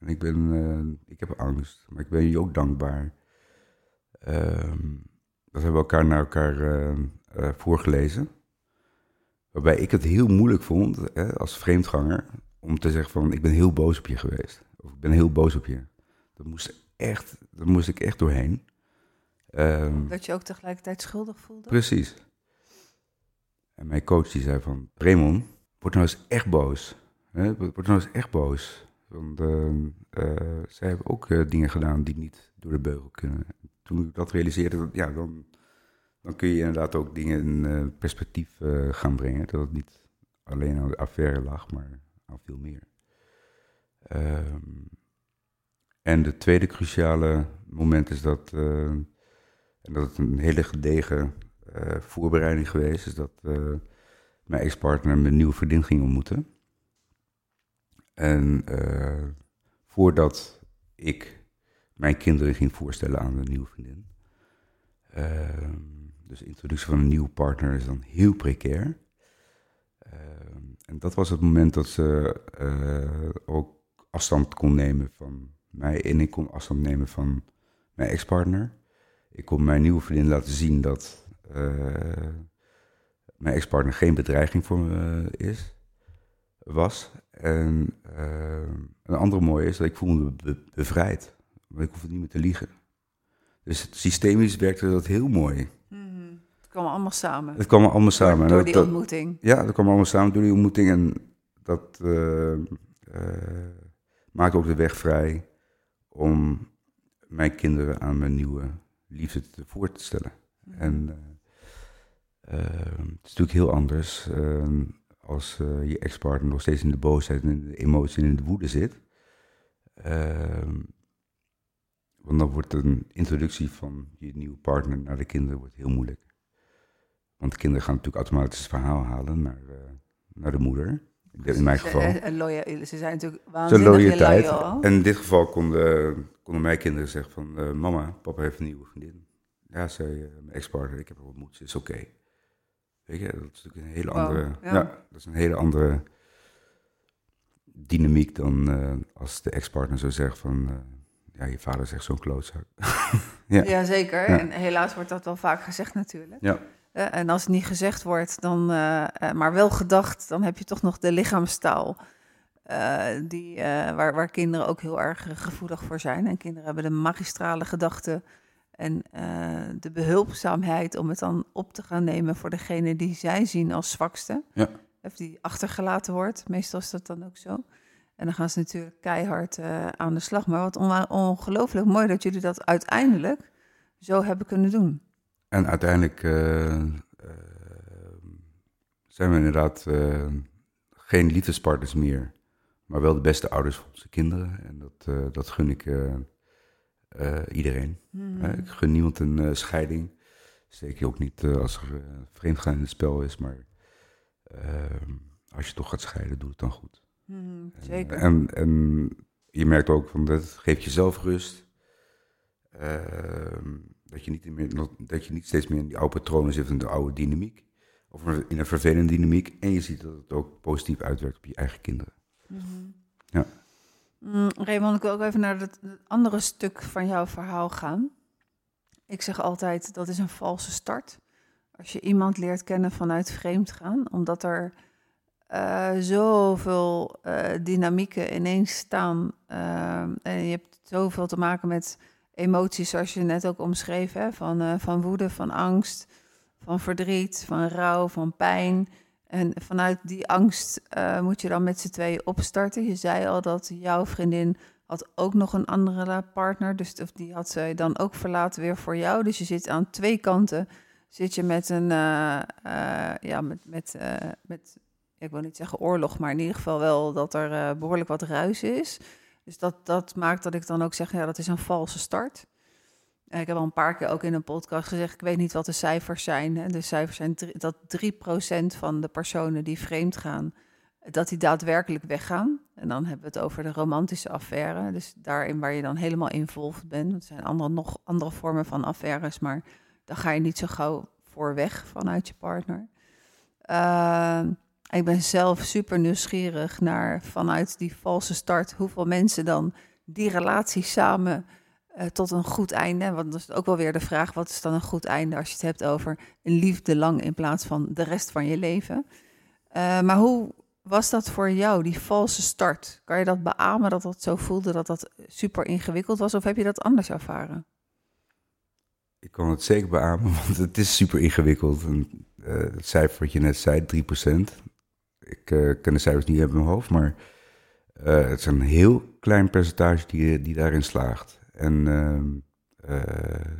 En ik ben... eh, ik heb angst, maar ik ben je ook dankbaar. Ehm, dat hebben we elkaar naar elkaar eh, eh, voorgelezen. Waarbij ik het heel moeilijk vond, hè, als vreemdganger, om te zeggen van ik ben heel boos op je geweest. Of ik ben heel boos op je. Dat moest, echt, dat moest ik echt doorheen. Ehm, Dat je ook tegelijkertijd schuldig voelde? precies. En mijn coach die zei van, Raymond, word nou eens echt boos. Hè? Word nou eens echt boos. Want ehm, eh, zij hebben ook eh, dingen gedaan die niet door de beugel kunnen. Toen ik dat realiseerde, ja, dan, dan kun je inderdaad ook dingen in eh, perspectief eh, gaan brengen. Dat het niet alleen aan de affaire lag, maar aan veel meer. Ehm, en de tweede cruciale moment is dat, eh, en dat het een hele gedegen eh, voorbereiding geweest, is dat eh, mijn ex-partner mijn nieuwe vriendin ging ontmoeten. En eh, voordat ik mijn kinderen ging voorstellen aan de nieuwe vriendin. Ehm, dus de introductie van een nieuwe partner is dan heel precair. Ehm, en dat was het moment dat ze eh, ook afstand kon nemen van mij. En ik kon afstand nemen van mijn ex-partner. Ik kon mijn nieuwe vriendin laten zien dat eh, mijn ex-partner geen bedreiging voor me is, was. En eh, een andere mooie is dat ik voelde me bevrijd. Want ik hoefde niet meer te liegen. Dus systemisch werkte dat heel mooi. Mhm. Het kwam allemaal samen. Het kwam allemaal samen. Door, die dat- ontmoeting. ja, dat kwam allemaal samen door die ontmoeting. En dat eh, maakte ook de weg vrij om mijn kinderen aan mijn nieuwe liefde te voor te stellen. En eh, eh, het is natuurlijk heel anders als eh, je ex-partner nog steeds in de boosheid en in de emotie en in de woede zit. Ehm, want dan wordt een introductie van je nieuwe partner naar de kinderen wordt heel moeilijk. Want de kinderen gaan natuurlijk automatisch het verhaal halen naar, eh, naar de moeder. In mijn geval. En, ze zijn natuurlijk waanzinnig loyaal. En in dit geval konden, konden mijn kinderen zeggen van... eh, mama, papa heeft een nieuwe vriendin. Ja, zei mijn ex-partner, ik heb haar ontmoet, ze is oké. Weet je, dat is natuurlijk een hele Wow, andere... ja. ja. dat is een hele andere dynamiek dan eh, als de ex-partner zou zeggen van... eh, ja, je vader echt zo'n klootzak. [laughs] ja. Zeker. Ja. En helaas wordt dat wel vaak gezegd natuurlijk. Ja. En als het niet gezegd wordt, dan, eh, maar wel gedacht, dan heb je toch nog de lichaamstaal. die, waar, waar kinderen ook heel erg gevoelig voor zijn. En kinderen hebben de magistrale gedachten en eh, de behulpzaamheid om het dan op te gaan nemen voor degene die zij zien als zwakste. Ja. Of die achtergelaten wordt. Meestal is dat dan ook zo. En dan gaan ze natuurlijk keihard eh, aan de slag. Maar wat ongelooflijk mooi dat jullie dat uiteindelijk zo hebben kunnen doen. En uiteindelijk eh, zijn we inderdaad geen liefdespartners meer, maar wel de beste ouders voor onze kinderen. En dat, dat gun ik iedereen. Mhm. ik gun niemand een scheiding. Zeker ook niet als er vreemdgaan in het spel is, maar ehm, als je toch gaat scheiden, doe het dan goed. Mhm, zeker. En, en, je merkt ook van dat geeft jezelf rust. Ehm, dat, je niet meer, dat je niet steeds meer in die oude patronen zit, in de oude dynamiek. Of in een vervelende dynamiek. En je ziet dat het ook positief uitwerkt op je eigen kinderen. Mhm. Ja. Mm, Raymond, ik wil ook even naar het, andere stuk van jouw verhaal gaan. Ik zeg altijd, dat is een valse start. Als je iemand leert kennen vanuit vreemd gaan, omdat er uh, zoveel uh, dynamieken ineens staan. Uh, en je hebt zoveel te maken met emoties, zoals je net ook omschreef, hè? Van, van woede, van angst, van verdriet, van rouw, van pijn. En vanuit die angst moet je dan met z'n tweeën opstarten. Je zei al dat jouw vriendin had ook nog een andere partner, dus die had zij dan ook verlaten weer voor jou. Dus je zit aan twee kanten, zit je met een, ja, met, met, met ik wil niet zeggen oorlog, maar in ieder geval wel dat er behoorlijk wat ruis is. Dus dat, dat maakt dat ik dan ook zeg, ja, dat is een valse start. Uh, ik heb al een paar keer ook in een podcast gezegd, ik weet niet wat de cijfers zijn. De cijfers zijn dat 3% van de personen die vreemd gaan, dat die daadwerkelijk weggaan. En dan hebben we het over de romantische affaire. Dus daarin waar je dan helemaal involved bent. Er zijn andere, nog andere vormen van affaires, maar daar ga je niet zo gauw voor weg vanuit je partner. Uh, ik ben zelf super nieuwsgierig naar vanuit die valse start hoeveel mensen dan die relatie samen uh, tot een goed einde. Want dat is ook wel weer de vraag: wat is dan een goed einde als je het hebt over een liefde lang in plaats van de rest van je leven? Uh, maar hoe was dat voor jou, die valse start? Kan je dat beamen dat dat zo voelde dat dat super ingewikkeld was, of heb je dat anders ervaren? Ik kan het zeker beamen, [laughs] want het is super ingewikkeld. En, uh, het cijfer wat je net zei, 3%, ik ken de cijfers niet uit mijn hoofd, maar het is een heel klein percentage die, die daarin slaagt. En uh,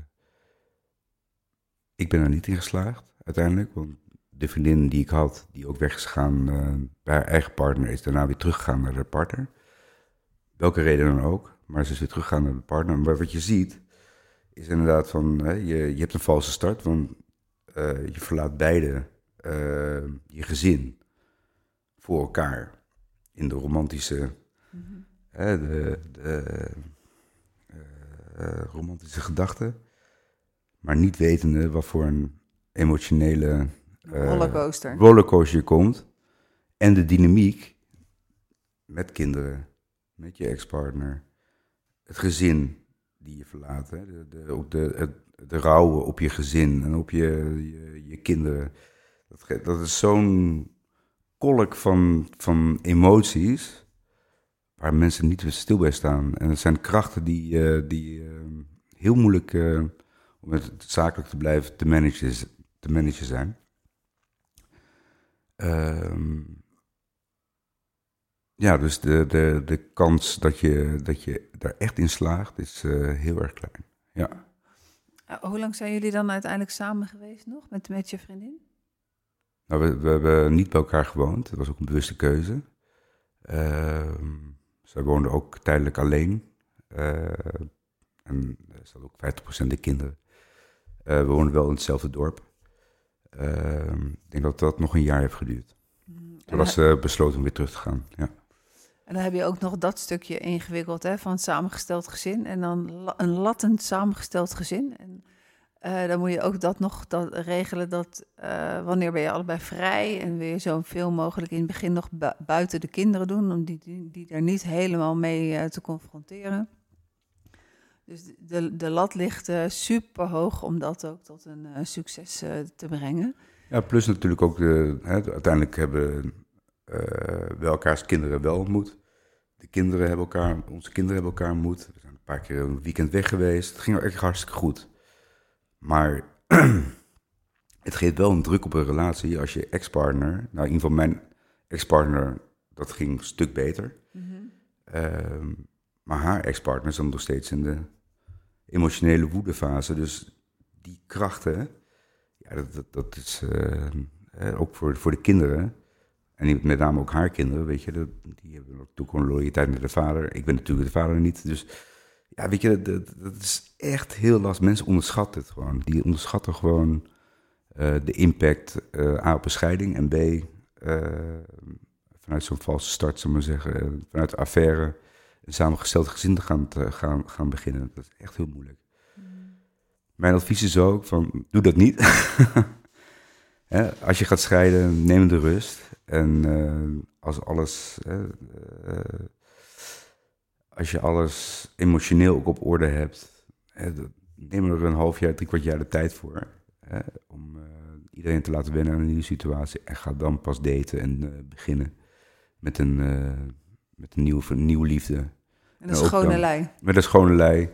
ik ben er niet in geslaagd uiteindelijk, want de vriendin die ik had, die ook weg is gegaan bij haar eigen partner, is daarna weer teruggegaan naar haar partner. Welke reden dan ook, maar ze is weer teruggegaan naar de partner. Maar wat je ziet, is inderdaad van, hè, je, je hebt een valse start, want je verlaat beide je gezin voor elkaar in de romantische, hè, de, de romantische gedachten, maar niet wetende wat voor een emotionele uh, rollercoaster. rollercoaster komt en de dynamiek met kinderen, met je ex-partner, het gezin die je verlaat, hè, de, de, de, het, de rouwen op je gezin en op je, je, je kinderen. Dat, dat is zo'n kolk van, van emoties waar mensen niet stil bij staan. En het zijn krachten die, uh, die uh, heel moeilijk, uh, om het zakelijk te blijven, te managen, te managen zijn. ja, dus de, de, de kans dat je, dat je daar echt in slaagt is heel erg klein. Ja. hoe lang zijn jullie dan uiteindelijk samen geweest nog met, met je vriendin? Nou, we, we, hebben niet bij elkaar gewoond. Dat was ook een bewuste keuze. Uh, zij woonde ook tijdelijk alleen. Uh, en er zat ook 50% de kinderen. Uh, we woonden wel in hetzelfde dorp. Ehm, ik denk dat dat nog een jaar heeft geduurd. Mm, Toen was ze besloten om weer terug te gaan. Ja. En dan heb je ook nog dat stukje ingewikkeld hè, van samengesteld gezin. En dan la een lattend samengesteld gezin. En uh, dan moet je ook dat nog dat regelen dat uh, wanneer ben je allebei vrij en wil je zo veel mogelijk in het begin nog bu buiten de kinderen doen, om die, die, die daar niet helemaal mee uh, te confronteren. Dus de, de lat ligt super hoog om dat ook tot een succes te brengen. Ja, plus natuurlijk ook, de, hè, uiteindelijk hebben we elkaars kinderen wel ontmoet. De kinderen hebben elkaar, onze kinderen hebben elkaar ontmoet. We zijn een paar keer een weekend weg geweest. Het ging echt hartstikke goed. Maar [clears throat] het geeft wel een druk op een relatie als je ex-partner, nou in ieder geval mijn ex-partner, dat ging een stuk beter. Mm -hmm. uh, maar haar ex-partner zat nog steeds in de emotionele woedefase. Dus die krachten, ja, dat, dat, dat is uh, ook voor, voor de kinderen. En met name ook haar kinderen, weet je, die hebben natuurlijk een loyaliteit naar de vader. Ik ben natuurlijk de vader niet. Dus ja, weet je, dat, dat is echt heel lastig. Mensen onderschatten het gewoon. Die onderschatten gewoon uh, de impact uh, A op een scheiding en B uh, vanuit zo'n valse start, zullen we zeggen, vanuit de affaire een samengesteld gezin te gaan, te gaan, gaan beginnen. Dat is echt heel moeilijk. Mm. Mijn advies is ook van, doe dat niet. [laughs] als je gaat scheiden, neem de rust. En als alles als je alles emotioneel ook op orde hebt, hè, neem er een half jaar, drie kwart jaar de tijd voor. Hè, om uh, iedereen te laten wennen aan een nieuwe situatie. En ga dan pas daten en uh, beginnen met een, uh, met een, nieuwe, een nieuwe liefde. En een schone dan, lei. Met een schone lei.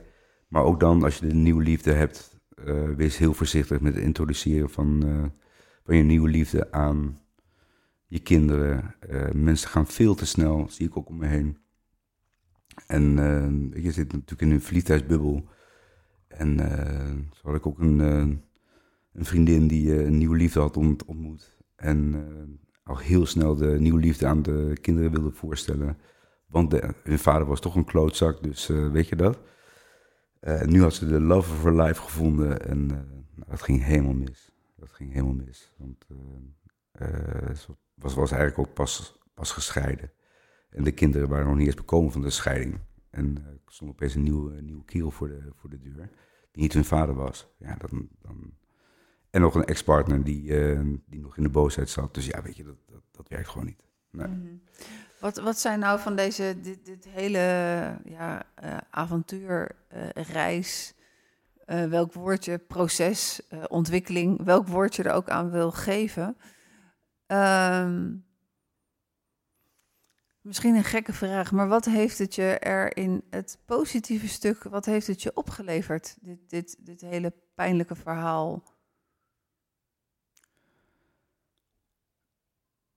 Maar ook dan, als je de nieuwe liefde hebt, wees heel voorzichtig met het introduceren van, van je nieuwe liefde aan je kinderen. mensen gaan veel te snel, zie ik ook om me heen en uh, je zit natuurlijk in een verliefdheidsbubbel. En uh, zo had ik ook een, uh, een vriendin die een nieuwe liefde had ontmoet. En al heel snel de nieuwe liefde aan de kinderen wilde voorstellen. Want de, hun vader was toch een klootzak, dus weet je dat. en nu had ze de love of her life gevonden en nou, dat ging helemaal mis. Dat ging helemaal mis. Want ze was, was eigenlijk ook pas, pas gescheiden. En de kinderen waren nog niet eens bekomen van de scheiding. En uh, stond opeens een nieuwe, nieuwe kiel voor de, voor de deur, die niet hun vader was. Ja, dan, dan... En nog een ex-partner die, uh, die nog in de boosheid zat. Dus ja, weet je, dat, dat, werkt gewoon niet. Nee. -hmm. Wat, wat zijn nou van deze, dit, dit hele ja, uh, avontuur, reis, welk woordje, proces, ontwikkeling, welk woord je er ook aan wil geven... Um, Misschien een gekke vraag, maar wat heeft het je er in het positieve stuk, wat heeft het je opgeleverd, dit, dit, dit hele pijnlijke verhaal?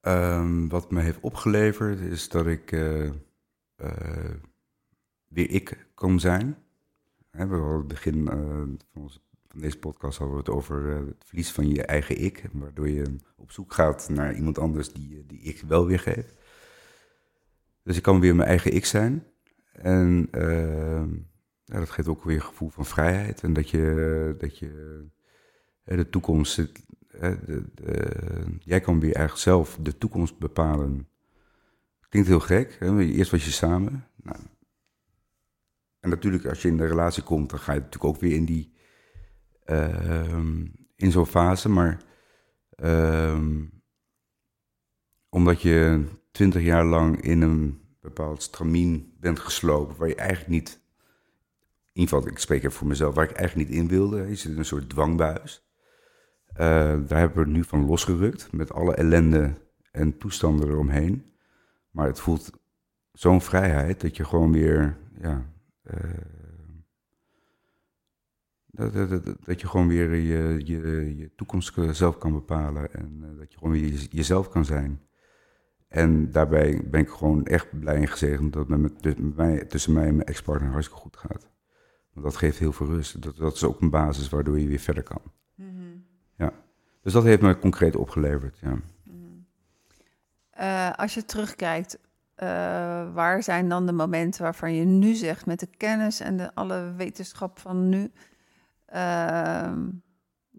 Um, wat me heeft opgeleverd is dat ik uh, uh, weer ik kon zijn. We hadden het begin uh, van, van, deze podcast hadden we het over het verlies van je eigen ik, waardoor je op zoek gaat naar iemand anders die, die ik wel weer geeft. Dus ik kan weer mijn eigen ik zijn. En ja, dat geeft ook weer een gevoel van vrijheid. En dat je, dat je de toekomst. Jij kan weer eigenlijk zelf de toekomst bepalen. Klinkt heel gek. Hè? Eerst was je samen. Nou, en natuurlijk, als je in de relatie komt, dan ga je natuurlijk ook weer in die. Uh, in zo'n fase. Maar. Uh, omdat je twintig jaar lang in een bepaald stramien bent geslopen, waar je eigenlijk niet, in ieder geval, ik spreek even voor mezelf, waar ik eigenlijk niet in wilde. Je zit in een soort dwangbuis. Uh, daar hebben we nu van losgerukt, met alle ellende en toestanden eromheen. Maar het voelt zo'n vrijheid dat je gewoon weer, ja, uh, dat, dat, dat, je gewoon weer je, je, toekomst zelf kan bepalen en uh, dat je gewoon weer jezelf kan zijn. En daarbij ben ik gewoon echt blij en gezegend dat het met, mij, tussen mij en mijn ex-partner hartstikke goed gaat. Want dat geeft heel veel rust. Dat, dat is ook een basis waardoor je weer verder kan. Mm -hmm. Ja. Dus dat heeft me concreet opgeleverd. Ja. Mm -hmm. uh, als je terugkijkt, uh, waar zijn dan de momenten waarvan je nu zegt, met de kennis en de alle wetenschap van nu, uh,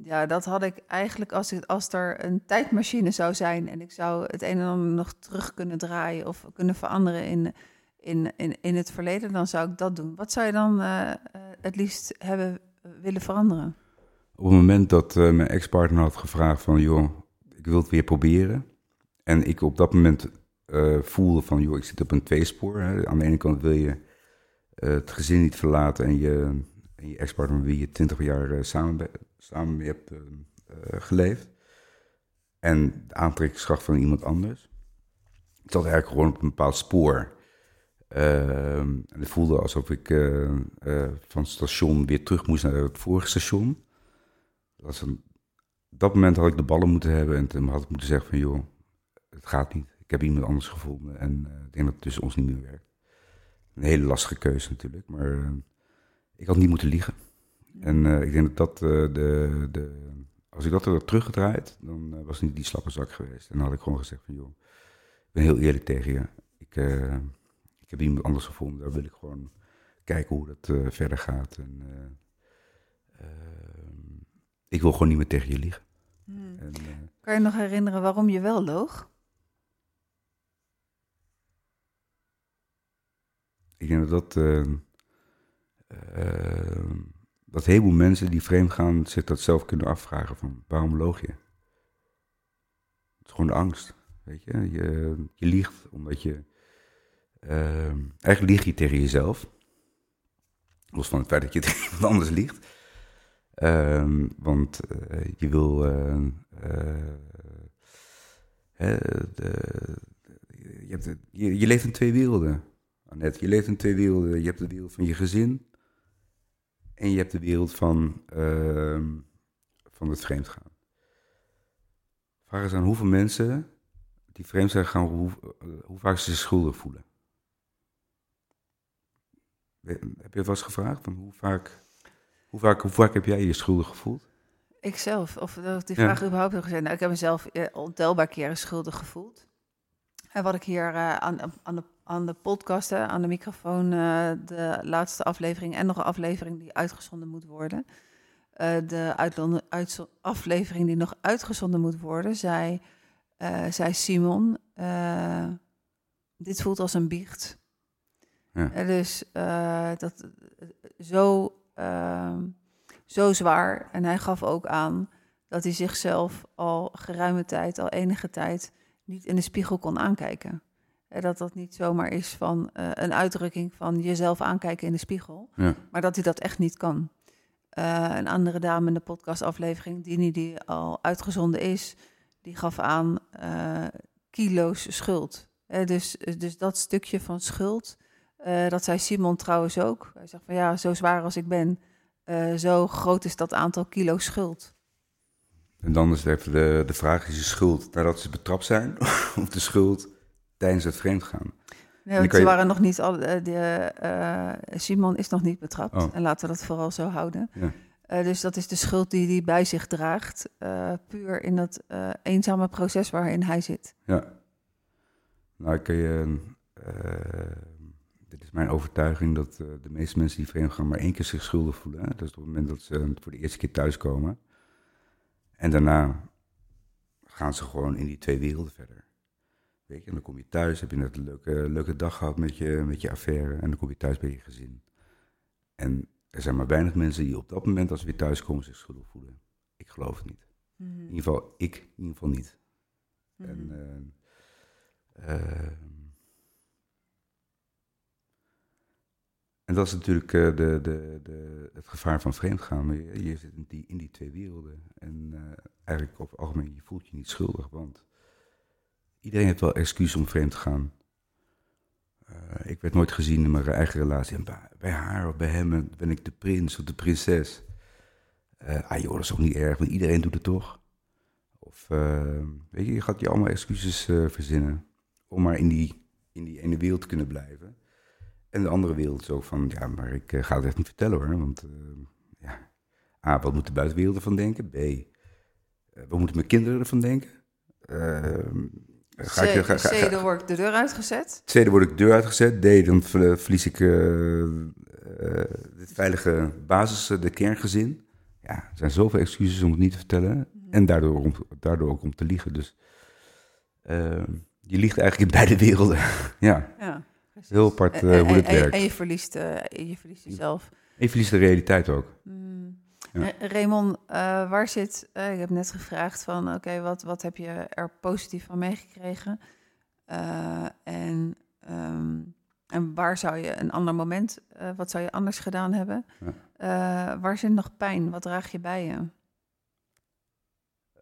ja, dat had ik eigenlijk als, als er een tijdmachine zou zijn en ik zou het een en ander nog terug kunnen draaien of kunnen veranderen in, in, in, in het verleden, dan zou ik dat doen. Wat zou je dan uh, het liefst hebben willen veranderen? Op het moment dat mijn ex-partner had gevraagd van, joh, ik wil het weer proberen. En ik op dat moment voelde van, joh, ik zit op een tweespoor. Hè. Aan de ene kant wil je het gezin niet verlaten en je, en je ex-partner met wie je twintig jaar samen bent samen mee hebt uh, geleefd. En de aantrekkingskracht van iemand anders. Ik zat eigenlijk gewoon op een bepaald spoor. Uh, het voelde alsof ik uh, van het station weer terug moest naar het vorige station. Dat een, op dat moment had ik de ballen moeten hebben en toen had ik moeten zeggen van joh, het gaat niet. Ik heb iemand anders gevonden en ik denk dat het tussen ons niet meer werkt. Een hele lastige keuze natuurlijk, maar ik had niet moeten liegen. En uh, ik denk dat dat uh, de, de als ik dat had teruggedraaid, dan eh, was het niet die slappe zak geweest. En dan had ik gewoon gezegd van, joh, ik ben heel eerlijk tegen je. Ik, eh, ik heb iemand anders gevonden, daar wil ik gewoon kijken hoe dat eh, verder gaat. En, eh, ehm, ik wil gewoon niet meer tegen je liegen. Hmm. En, eh, Kan je nog herinneren waarom je wel loog? ik denk dat dat, eh, eh, dat een heleboel mensen die vreemd gaan zich dat zelf kunnen afvragen van waarom loog je? Het is gewoon de angst, weet je. Je, je liegt omdat je, eh, eigenlijk lieg je tegen jezelf. Los van het feit dat je [laughs] tegen iemand anders liegt. Ehm, want eh, je wil, eh, je, je, je leeft in twee werelden. Annette, je leeft in twee werelden. Je hebt de wereld van je gezin. En je hebt de wereld van, ehm, van het vreemdgaan. Vraag eens aan hoeveel mensen die vreemd zijn gaan, hoe, eh, hoe vaak ze zich schuldig voelen. We- Heb je wel eens gevraagd? Van hoe, vaak, hoe, vaak, hoe vaak heb jij je schuldig gevoeld? Ikzelf, of, die Ja. vraag überhaupt heb gezegd. Nou, ik heb mezelf eh, ontelbaar keren schuldig gevoeld. En wat ik hier eh, aan, aan, de, aan de podcast, aan de microfoon, eh, de laatste aflevering en nog een aflevering die uitgezonden moet worden. eh, de aflevering die nog uitgezonden moet worden, zei, eh, zei Simon, dit voelt als een biecht. Ja. Dus dat zo, zo zwaar. En hij gaf ook aan dat hij zichzelf al geruime tijd, al enige tijd, niet in de spiegel kon aankijken. En dat dat niet zomaar is van eh, een uitdrukking van jezelf aankijken in de spiegel, Ja. maar dat hij dat echt niet kan. Eh, een andere dame in de podcastaflevering, Dini, die al uitgezonden is, die gaf aan eh, kilo's schuld. Eh, dus, dus dat stukje van schuld, eh, dat zei Simon trouwens ook. Hij zegt van ja, zo zwaar als ik ben, eh, zo groot is dat aantal kilo schuld. En dan is even de, de vraag, is de schuld nadat ze betrapt zijn? [laughs] of de schuld tijdens het vreemdgaan? Nee, want ze je- waren nog niet al, eh, de, eh, Simon is nog niet betrapt. Oh. En laten we dat vooral zo houden. Ja. Eh, dus dat is de schuld die hij bij zich draagt. eh, puur in dat eh, eenzame proces waarin hij zit. Ja. Nou, ik kan je... eh, dit is mijn overtuiging dat eh, de meeste mensen die vreemd gaan maar één keer zich schuldig voelen. Hè? Dat is op het moment dat ze voor de eerste keer thuiskomen. En daarna gaan ze gewoon in die twee werelden verder. Weet je, en dan kom je thuis, heb je net een leuke, leuke dag gehad met je, met je affaire. En dan kom je thuis bij je gezin. En er zijn maar weinig mensen die op dat moment, als ze weer thuiskomen, zich schuldig voelen. Ik geloof het niet. Mhm. In ieder geval, ik in ieder geval niet. Mhm. En, eh, ehm, en dat is natuurlijk eh, de, de, de, het gevaar van vreemdgaan. Je, je zit in die, in die twee werelden. En eh, eigenlijk op het algemeen, je voelt je niet schuldig. Want iedereen heeft wel excuus om vreemd te gaan. Eh, ik werd nooit gezien in mijn eigen relatie. Bij, bij haar of bij hem ben ik de prins of de prinses. Eh, ah joh, dat is toch niet erg, want iedereen doet het toch? Of, eh, weet je, je gaat je allemaal excuses verzinnen om maar in die, in die ene wereld te kunnen blijven. En de andere wereld ook van, ja, maar ik ga het echt niet vertellen hoor. Want, ja, A, wat moet de buitenwereld ervan denken? B, wat moeten mijn kinderen ervan denken? Ehm, ga ik, ga, word ik de deur uitgezet. Tweede word ik de deur uitgezet. D, dan ver- verlies ik eh, eh, het veilige basis, eh, de kerngezin. Ja, er zijn zoveel excuses om het niet te vertellen. En daardoor, om, daardoor ook om te liegen. Dus eh, je liegt eigenlijk in beide werelden. [laughs] ja, Ja, heel apart En- en- hoe en- en- werkt. En je verliest, je verliest jezelf. En je verliest de realiteit ook. Mm. Ja. Eh, Raymond, eh, waar zit... eh, ik heb net gevraagd van... Oké, wat, wat heb je er positief van meegekregen? Eh, en, ehm, en waar zou je een ander moment... wat zou je anders gedaan hebben? Ja. Waar zit nog pijn? Wat draag je bij je?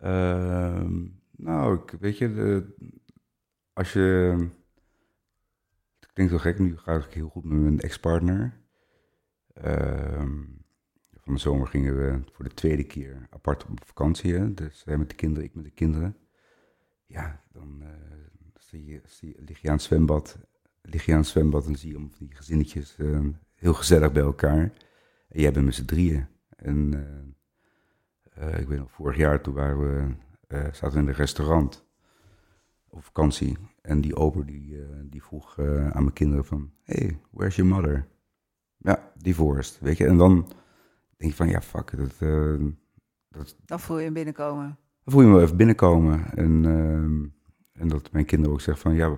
Ehm, nou, ik, weet je, de- als je. Het klinkt wel gek, nu gaat het heel goed met mijn ex-partner. Ehm, van de zomer gingen we voor de tweede keer apart op vakantie. Hè? Dus hij met de kinderen, ik met de kinderen. Ja, dan eh, zie je, zie, lig je aan het zwembad. Lig je aan het zwembad en zie je om die gezinnetjes eh, heel gezellig bij elkaar. En jij bent met z'n drieën. En eh, ik weet nog, vorig jaar toen waren we, zaten we in een restaurant op vakantie. En die ober die, die vroeg aan mijn kinderen van, hey, where's your mother? Ja, divorced, weet je. En dan denk je van, ja, fuck, dat, eh, Dan voel je hem binnenkomen. dan voel je me even binnenkomen. En, ehm, en dat mijn kinderen ook zeggen van, ja,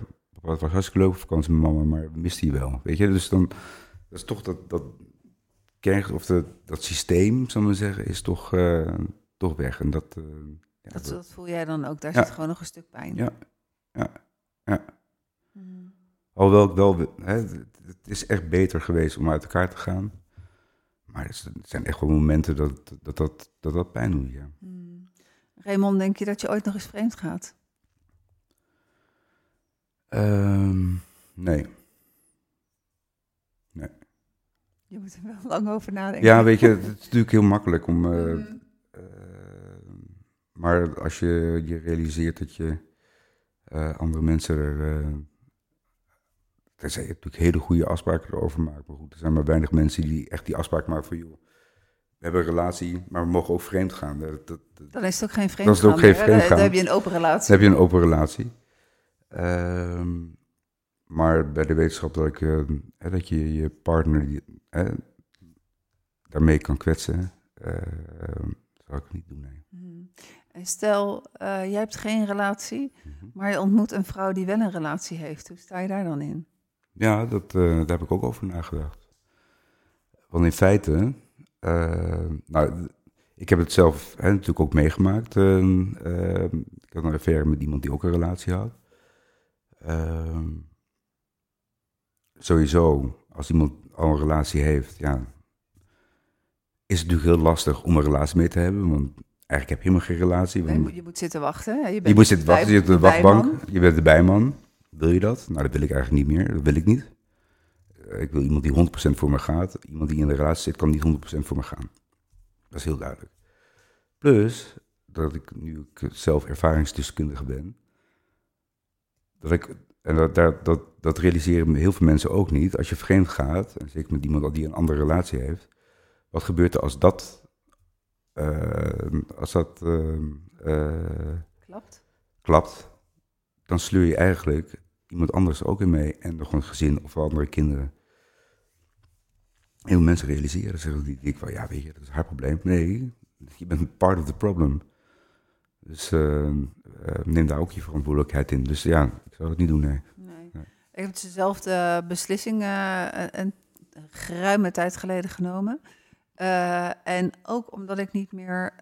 het was hartstikke leuk op vakantie met mama, maar we misten je wel, weet je. Dus dan, dat is toch dat, dat kern, of de, dat systeem, zal ik maar zeggen, is toch, eh, toch weg. En dat, eh, ja, Dat, dat- dat voel jij dan ook. Daar Ja. zit gewoon nog een stuk pijn. Ja. ja, ja. Mm. Alhoewel ik wel, hè, het is echt beter geweest om uit elkaar te gaan. Maar er zijn- echt wel momenten dat dat, dat, dat, dat pijn doet, ja. Mm. Raymond, denk je dat je ooit nog eens vreemd gaat? Ehm, nee. Je moet er wel lang over nadenken. Ja, weet je, het is natuurlijk heel makkelijk om... eh, Mm. eh, maar als je je realiseert dat je eh, andere mensen er... tenzij je natuurlijk hele goede afspraken erover maakt. Maar goed, er zijn maar weinig mensen die echt die afspraak maken van... joh, we hebben een relatie, maar we mogen ook vreemd gaan. Dat, dat, Dan is het ook geen vreemd Dan is het ook geen vreemdgaan. Dan heb je een open relatie. Dan heb je een open relatie. Ehm, maar bij de wetenschap dat, ik, eh, dat je je partner daarmee kan kwetsen, eh, zou ik niet doen. Nee. Mm. En stel, eh, jij hebt geen relatie, Mhm. maar je ontmoet een vrouw die wel een relatie heeft. Hoe sta je daar dan in? Ja, dat, eh, daar heb ik ook over nagedacht. Want in feite, eh, nou, ik heb het zelf hè, natuurlijk ook meegemaakt. eh, ik had een affaire met iemand die ook een relatie had. Ehm, sowieso, als iemand al een relatie heeft, ja, is het natuurlijk heel lastig om een relatie mee te hebben. Want eigenlijk heb je helemaal geen relatie. Want- je, moet, je moet zitten wachten. Je, bent je moet zitten wachten, je zit op de bijman. wachtbank, je bent de bijman. Wil je dat? Nou, dat wil ik eigenlijk niet meer. Dat wil ik niet. Eh, Ik wil iemand die 100% voor me gaat. Iemand die in de relatie zit, kan niet 100% voor me gaan. Dat is heel duidelijk. Plus, dat ik nu ik zelf ervaringsdeskundige ben, dat ik, en dat, dat, dat, dat realiseren heel veel mensen ook niet, als je vreemd gaat, en zeker met iemand die een andere relatie heeft, wat gebeurt er als dat, eh, als dat eh, Klopt. klapt, dan sleur je eigenlijk iemand anders ook in mee. En nog een gezin of andere kinderen. Heel veel mensen realiseren zich die ik van, ja, weet je, dat is haar probleem. Nee, je bent part of the problem. Dus eh, eh, neem daar ook je verantwoordelijkheid in. Dus ja, ik zou het niet doen, nee. Nee. Nee. Ik heb dezelfde beslissing eh, een, geruime tijd geleden genomen. Eh, en ook omdat ik niet meer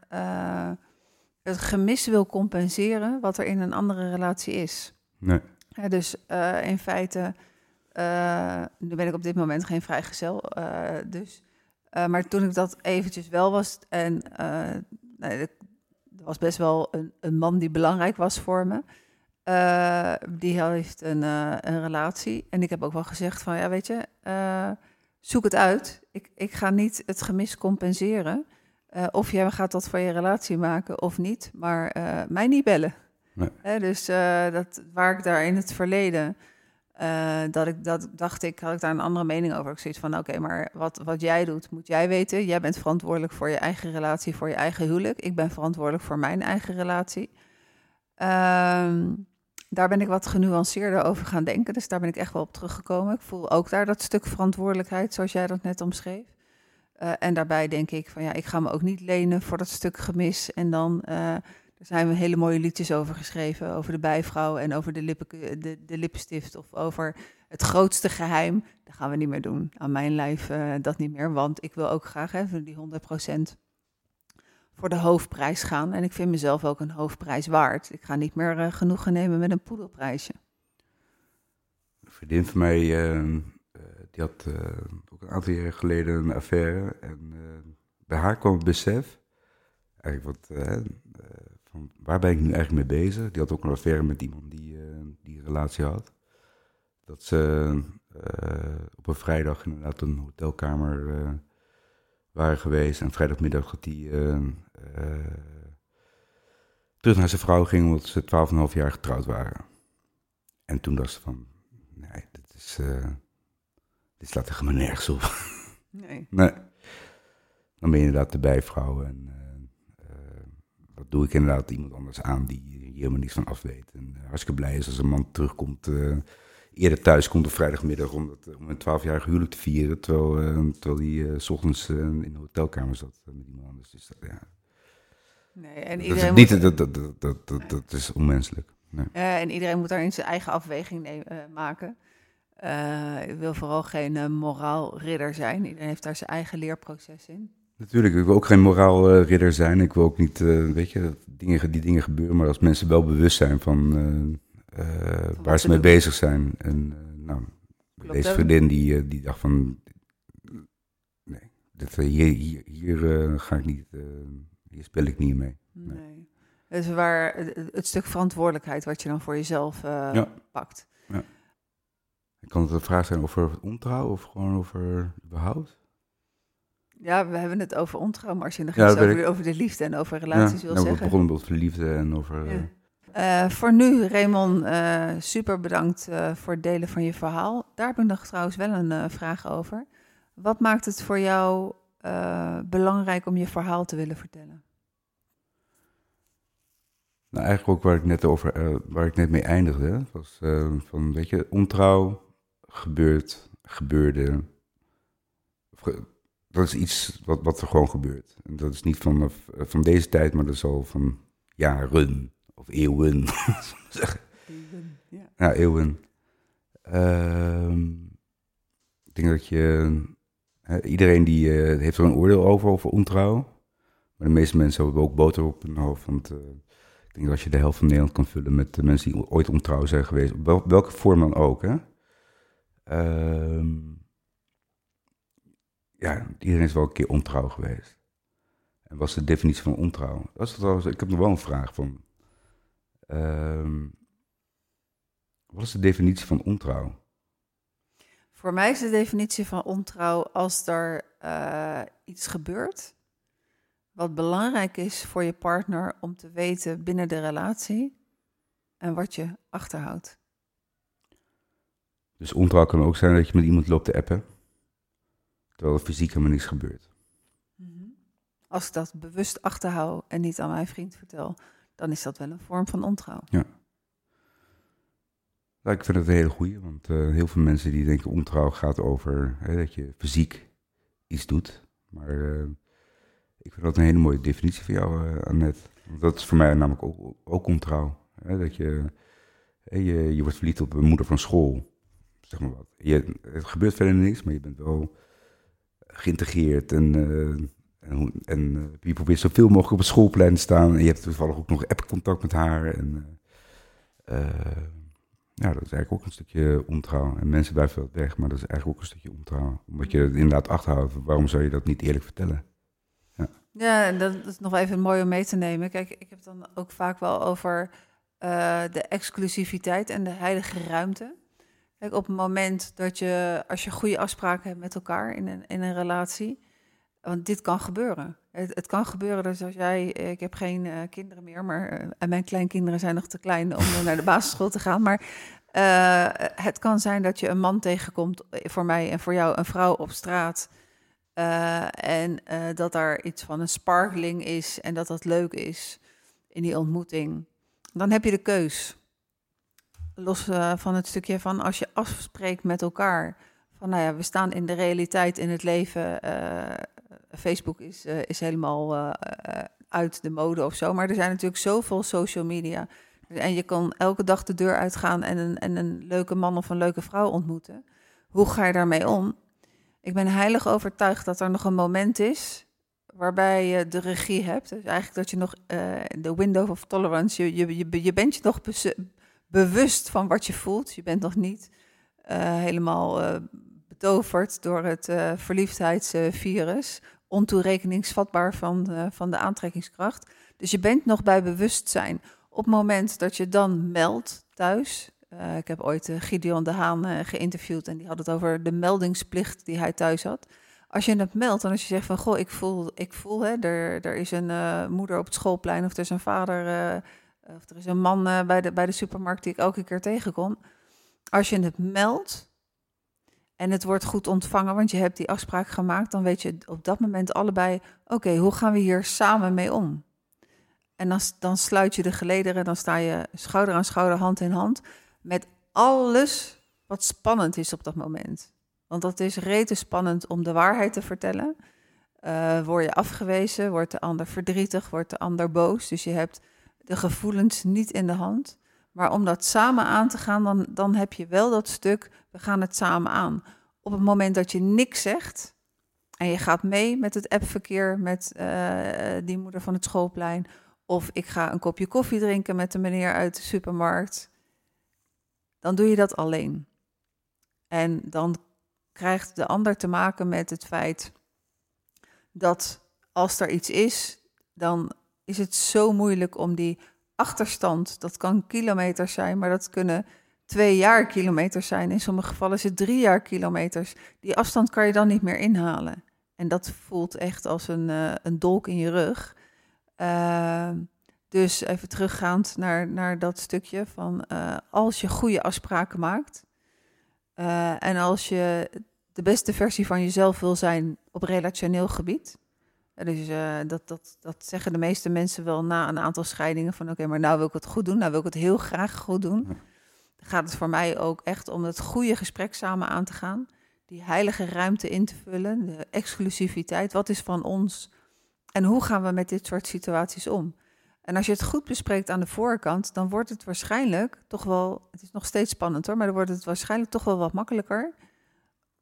het gemis wil compenseren wat er in een andere relatie is. Nee, Hè, dus eh, in feite, eh, nu ben ik op dit moment geen vrijgezel. eh dus, maar toen ik dat eventjes wel was, en nee, er was best wel een, een man die belangrijk was voor me. Die heeft een, een relatie. En ik heb ook wel gezegd van, ja weet je, zoek het uit. Ik, ik ga niet het gemis compenseren. Eh, of jij gaat dat van je relatie maken of niet. Maar eh, mij niet bellen. Nee. Hè, dus eh, dat, waar ik daar in het verleden, dat ik dat dacht ik, had ik daar een andere mening over. Ik zoiets van, oké, maar wat, wat jij doet, moet jij weten. Jij bent verantwoordelijk voor je eigen relatie, voor je eigen huwelijk. Ik ben verantwoordelijk voor mijn eigen relatie. Ehm, daar ben ik wat genuanceerder over gaan denken. Dus daar ben ik echt wel op teruggekomen. Ik voel ook daar dat stuk verantwoordelijkheid, zoals jij dat net omschreef. Eh, en daarbij denk ik van ja, ik ga me ook niet lenen voor dat stuk gemis. En dan, eh er zijn hele mooie liedjes over geschreven, over de bijvrouw en over de, lippen, de, de lippenstift of over het grootste geheim. Dat gaan we niet meer doen. Aan mijn lijf eh, dat niet meer, want ik wil ook graag even die 100% voor de hoofdprijs gaan. En ik vind mezelf ook een hoofdprijs waard. Ik ga niet meer eh, genoegen nemen met een poedelprijsje. een vriendin van mij, eh, eh, die had een aantal jaren geleden een affaire. En eh, bij haar kwam het besef, eigenlijk wat, eh, van waar ben ik nu eigenlijk mee bezig? Die had ook een affaire met iemand die, eh, die relatie had. Dat ze op een vrijdag inderdaad een hotelkamer waren geweest. En vrijdagmiddag dat eh, terug naar zijn vrouw ging, omdat ze 12,5 jaar getrouwd waren. En toen dacht ze van, nee, dit, is, dit slaat er helemaal nergens op. Nee. nee. Dan ben je inderdaad de bijvrouw en eh, eh, dat doe ik inderdaad iemand anders aan die hier helemaal niks van af weet. En uh, hartstikke blij is als een man terugkomt, uh, eerder thuis komt op vrijdagmiddag om, het, om een twaalfjarige huwelijk te vieren, terwijl, uh, terwijl hij s ochtends in de hotelkamer zat met iemand anders. Dus dat, ja. Nee, en dat, iedereen is niet, moet, dat, dat, dat, dat, dat, dat is onmenselijk. Nee. eh, en iedereen moet daarin zijn eigen afweging nemen, eh, maken. Eh, ik wil vooral geen eh, moraalridder zijn. Iedereen heeft daar zijn eigen leerproces in. Natuurlijk, ik wil ook geen moraalridder zijn. Ik wil ook niet, eh, weet je, dat dingen, die dingen gebeuren. Maar als mensen wel bewust zijn van waar ze mee doen. bezig zijn. En nou, Klopt, deze vriendin die, die dacht van, nee, eh, hier, hier, hier ga ik niet, eh, hier speel ik niet mee. Nee. Dus waar het, het stuk verantwoordelijkheid wat je dan voor jezelf Ja. pakt. Kan het een vraag zijn over ontrouw of gewoon over überhaupt? Ja, we hebben het over ontrouw, maar als je nog Ja, iets over, over de liefde en over relaties wil nou, we begonnen over liefde en over... eh, Ja. Eh, voor nu, Raymond, eh, super bedankt voor het delen van je verhaal. Daar heb ik nog trouwens wel een vraag over. Wat maakt het voor jou belangrijk om je verhaal te willen vertellen? Nou, eigenlijk ook waar ik net, over, waar ik net mee eindigde. Was van, weet je, ontrouw gebeurt, gebeurde. Dat is iets wat, wat er gewoon gebeurt. En dat is niet van, eh, van deze tijd, maar dat is al van jaren of eeuwen. [laughs] zeggen. Ja. Ja, eeuwen. Ehm, ik denk dat je... hè, iedereen die eh, heeft er een oordeel over, over ontrouw. Maar de meeste mensen hebben ook boter op hun hoofd. Want eh, ik denk dat als je de helft van Nederland kan vullen met de mensen die ooit ontrouw zijn geweest. Op welke vorm dan ook, hè. Ehm, ja, iedereen is wel een keer ontrouw geweest. En wat is de definitie van ontrouw? Is ik heb nog wel een vraag van... ehm, wat is de definitie van ontrouw? Voor mij is de definitie van ontrouw als er eh, iets gebeurt wat belangrijk is voor je partner om te weten binnen de relatie en wat je achterhoudt. Dus ontrouw kan ook zijn dat je met iemand loopt te appen, terwijl er fysiek helemaal niks gebeurt. Als ik dat bewust achterhoud en niet aan mijn vriend vertel, dan is dat wel een vorm van ontrouw. Nou, ik vind het een hele goeie, want eh, heel veel mensen die denken ontrouw gaat over hè, dat je fysiek iets doet. Maar eh, ik vind dat een hele mooie definitie van jou, eh, Annette. Want dat is voor mij namelijk ook, ook ontrouw. Hè, dat je, je, je wordt verliefd op een moeder van school, zeg maar. Je, het gebeurt verder niks, maar je bent wel geïntegreerd en, eh, en, en eh, je probeert zoveel mogelijk op het schoolplein te staan. En je hebt toevallig ook nog app-contact met haar. En, eh, ja, dat is eigenlijk ook een stukje ontrouw. En mensen blijven dat weg, maar dat is eigenlijk ook een stukje ontrouw. Omdat je het inderdaad achterhoudt. Waarom zou je dat niet eerlijk vertellen? Ja, en dat is nog even mooi om mee te nemen. Kijk, ik heb dan ook vaak wel over de exclusiviteit en de heilige ruimte. Op het moment dat je, als je goede afspraken hebt met elkaar in een, in een relatie, want dit kan gebeuren. Het, het kan gebeuren dat als jij, eh, ik heb geen eh, kinderen meer, maar eh, en mijn kleinkinderen zijn nog te klein om naar de basisschool te gaan, maar het kan zijn dat je een man tegenkomt, voor mij en voor jou een vrouw op straat. En dat daar iets van een sparkling is en dat dat leuk is in die ontmoeting. Dan heb je de keus. Los eh, van het stukje van als je afspreekt met elkaar. Van nou ja, we staan in de realiteit in het leven. eh, Facebook is, eh, is helemaal uit de mode of zo. Maar er zijn natuurlijk zoveel social media. En je kan elke dag de deur uitgaan en een, en een leuke man of een leuke vrouw ontmoeten. Hoe ga je daarmee om? Ik ben heilig overtuigd dat er nog een moment is waarbij je de regie hebt. Dus eigenlijk dat je nog de window of tolerance, je, je, je, je bent je nog bewust van wat je voelt. Je bent nog niet eh, helemaal eh, betoverd door het eh, verliefdheidsvirus. Ontoerekeningsvatbaar van, van de aantrekkingskracht. Dus je bent nog bij bewustzijn. Op het moment dat je dan meldt thuis. ik heb ooit Gideon de Haan geïnterviewd en die had het over de meldingsplicht die hij thuis had. Als je het meldt en als je zegt van goh, ik voel, ik voel hè, er, er is een moeder op het schoolplein of er is een vader of er is een man eh, bij, de, bij de supermarkt die ik elke keer tegenkom. Als je het meldt en het wordt goed ontvangen, want je hebt die afspraak gemaakt, dan weet je op dat moment allebei, oké, hoe gaan we hier samen mee om? En dan, dan sluit je de gelederen, dan sta je schouder aan schouder, hand in hand. Met alles wat spannend is op dat moment. Want dat is rete spannend om de waarheid te vertellen. Uh, word je afgewezen, wordt de ander verdrietig, wordt de ander boos. Dus je hebt de gevoelens niet in de hand. Maar om dat samen aan te gaan, dan, dan heb je wel dat stuk, we gaan het samen aan. Op het moment dat je niks zegt en je gaat mee met het appverkeer met uh, die moeder van het schoolplein, of ik ga een kopje koffie drinken met de meneer uit de supermarkt, dan doe je dat alleen. En dan krijgt de ander te maken met het feit dat als er iets is, dan is het zo moeilijk om die achterstand, dat kan kilometers zijn, maar dat kunnen twee jaar kilometers zijn. In sommige gevallen is het drie jaar kilometers. Die afstand kan je dan niet meer inhalen. En dat voelt echt als een, uh, een dolk in je rug. Uh, dus even teruggaand naar, naar dat stukje van uh, als je goede afspraken maakt en als je de beste versie van jezelf wil zijn op relationeel gebied. Dus uh, dat, dat, dat zeggen de meeste mensen wel na een aantal scheidingen. Van oké, maar nou wil ik het goed doen. Nou wil ik het heel graag goed doen. Dan gaat het voor mij ook echt om het goede gesprek samen aan te gaan. Die heilige ruimte in te vullen. De exclusiviteit. Wat is van ons? En hoe gaan we met dit soort situaties om? En als je het goed bespreekt aan de voorkant, dan wordt het waarschijnlijk toch wel. Het is nog steeds spannend hoor, maar dan wordt het waarschijnlijk toch wel wat makkelijker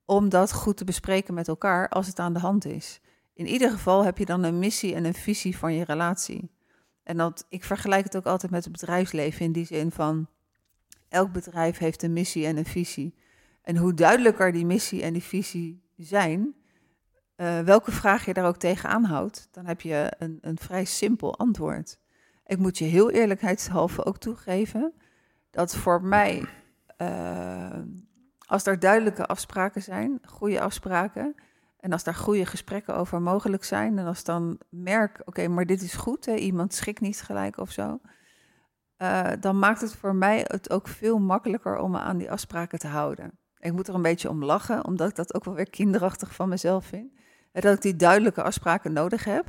om dat goed te bespreken met elkaar als het aan de hand is. In ieder geval heb je dan een missie en een visie van je relatie. En dat, ik vergelijk het ook altijd met het bedrijfsleven in die zin van elk bedrijf heeft een missie en een visie. En hoe duidelijker die missie en die visie zijn, uh, welke vraag je daar ook tegenaan houdt, dan heb je een, een vrij simpel antwoord. Ik moet je heel eerlijkheidshalve ook toegeven dat voor mij uh, als er duidelijke afspraken zijn, goede afspraken, en als daar goede gesprekken over mogelijk zijn, en als dan merk, oké, maar dit is goed, hè, iemand schikt niet gelijk of zo, uh, dan maakt het voor mij het ook veel makkelijker om me aan die afspraken te houden. Ik moet er een beetje om lachen, omdat ik dat ook wel weer kinderachtig van mezelf vind. Dat ik die duidelijke afspraken nodig heb,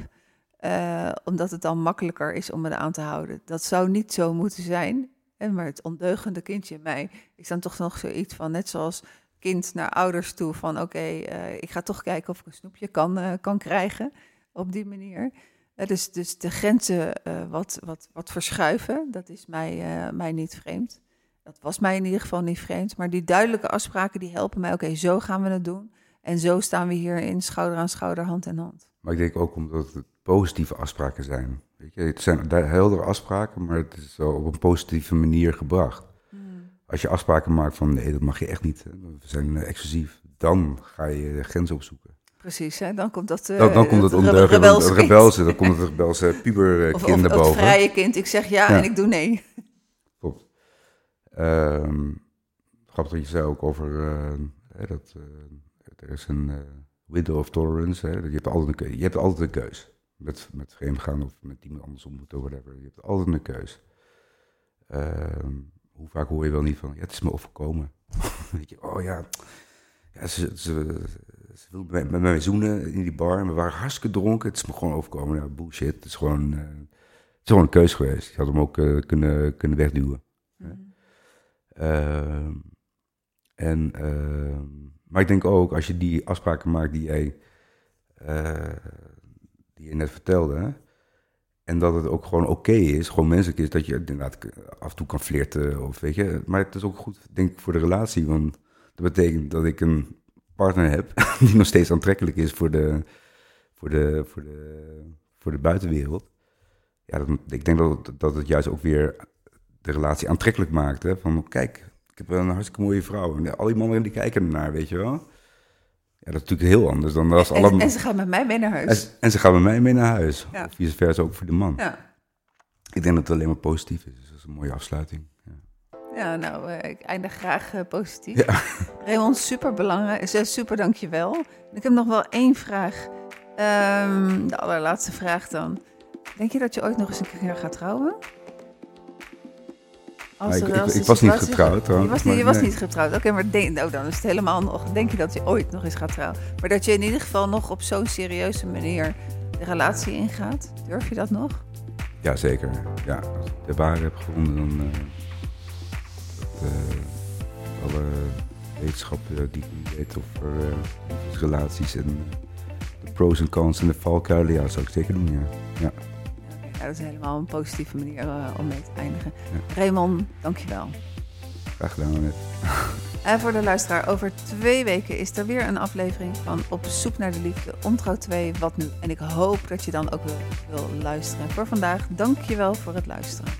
uh, omdat het dan makkelijker is om me aan te houden. Dat zou niet zo moeten zijn. Maar het ondeugende kindje in mij is dan toch nog zoiets van, net zoals kind naar ouders toe, van oké, uh, ik ga toch kijken of ik een snoepje kan, uh, kan krijgen op die manier. Uh, dus, dus de grenzen wat, wat, wat verschuiven, dat is mij, mij niet vreemd. Dat was mij in ieder geval niet vreemd. Maar die duidelijke afspraken die helpen mij, oké, zo gaan we het doen. En zo staan we hier in schouder aan schouder, hand in hand. Maar ik denk ook omdat het positieve afspraken zijn. Weet je, het zijn heldere afspraken, maar het is op een positieve manier gebracht. Als je afspraken maakt van nee, dat mag je echt niet, we zijn uh, exclusief, dan ga je de grens opzoeken. Precies, hè? dan komt dat, uh, dan, dan komt het, het rebelse, rebelse, dan komt het rebelse [laughs] puberkind naar boven. het vrije kind, ik zeg ja, ja. en ik doe nee. [laughs] Klopt. Um, grappig dat je zei ook over uh, dat er is een window of tolerance. Hè? Je, hebt altijd een, je hebt altijd een keus met, met vreemd gaan of met iemand anders ontmoeten of whatever. Je hebt altijd een keus. Uh, hoe vaak hoor je wel niet van, ja, het is me overkomen. [laughs] Weet je, oh ja, ja ze, ze, ze wil met, met mij zoenen in die bar en we waren hartstikke dronken. Het is me gewoon overkomen. Ja, bullshit, het is gewoon, uh, het is gewoon een keus geweest. Je had hem ook uh, kunnen, kunnen wegduwen. Mm. en, ehm, maar ik denk ook, als je die afspraken maakt die jij eh, die je net vertelde. En dat het ook gewoon oké is, gewoon menselijk is, dat je inderdaad af en toe kan flirten. Of weet je. Maar het is ook goed, denk ik, voor de relatie. Want dat betekent dat ik een partner heb [laughs] die nog steeds aantrekkelijk is voor de, voor de, voor de, voor de buitenwereld. Ja, dat, ik denk dat, dat het juist ook weer de relatie aantrekkelijk maakt. Hè? Van kijk, ik heb een hartstikke mooie vrouw. En al die mannen die kijken ernaar, weet je wel. Ja, dat is natuurlijk heel anders dan als en, alle... En ze gaan met mij mee naar huis. En, en ze gaan met mij mee naar huis. Ja. Of vice versa ook voor de man. Ja. Ik denk dat het alleen maar positief is. Dus dat is een mooie afsluiting. Ja, ja nou, uh, ik eindig graag uh, positief. Ja. Raymond, super belangrijk. Super dankjewel. Ik heb nog wel één vraag. Um, de allerlaatste vraag dan. Denk je dat je ooit nog eens een keer gaat trouwen? Als ik, ik, ik was niet getrouwd Je was, niet, je was niet getrouwd. Oké, maar denk, nou, dan is het helemaal nog. Denk je dat je ooit nog eens gaat trouwen? Maar dat je in ieder geval nog op zo'n serieuze manier de relatie ingaat? Durf je dat nog? Ja, zeker. Ja, als ik de waarheid heb gevonden, dan... Uh, dat, alle wetenschap die ik nu weet over relaties en de pros en cons en de valkuilen, ja, zou ik zeker doen, ja. ja. Ja, dat is helemaal een positieve manier om mee te eindigen. Ja. Raymond, dankjewel. Graag gedaan, net. [laughs] En voor de luisteraar, over twee weken is er weer een aflevering van Op zoek naar de liefde, Ontrouw 2, Wat nu? En ik hoop dat je dan ook wil, wil luisteren. Voor vandaag, dank je wel voor het luisteren.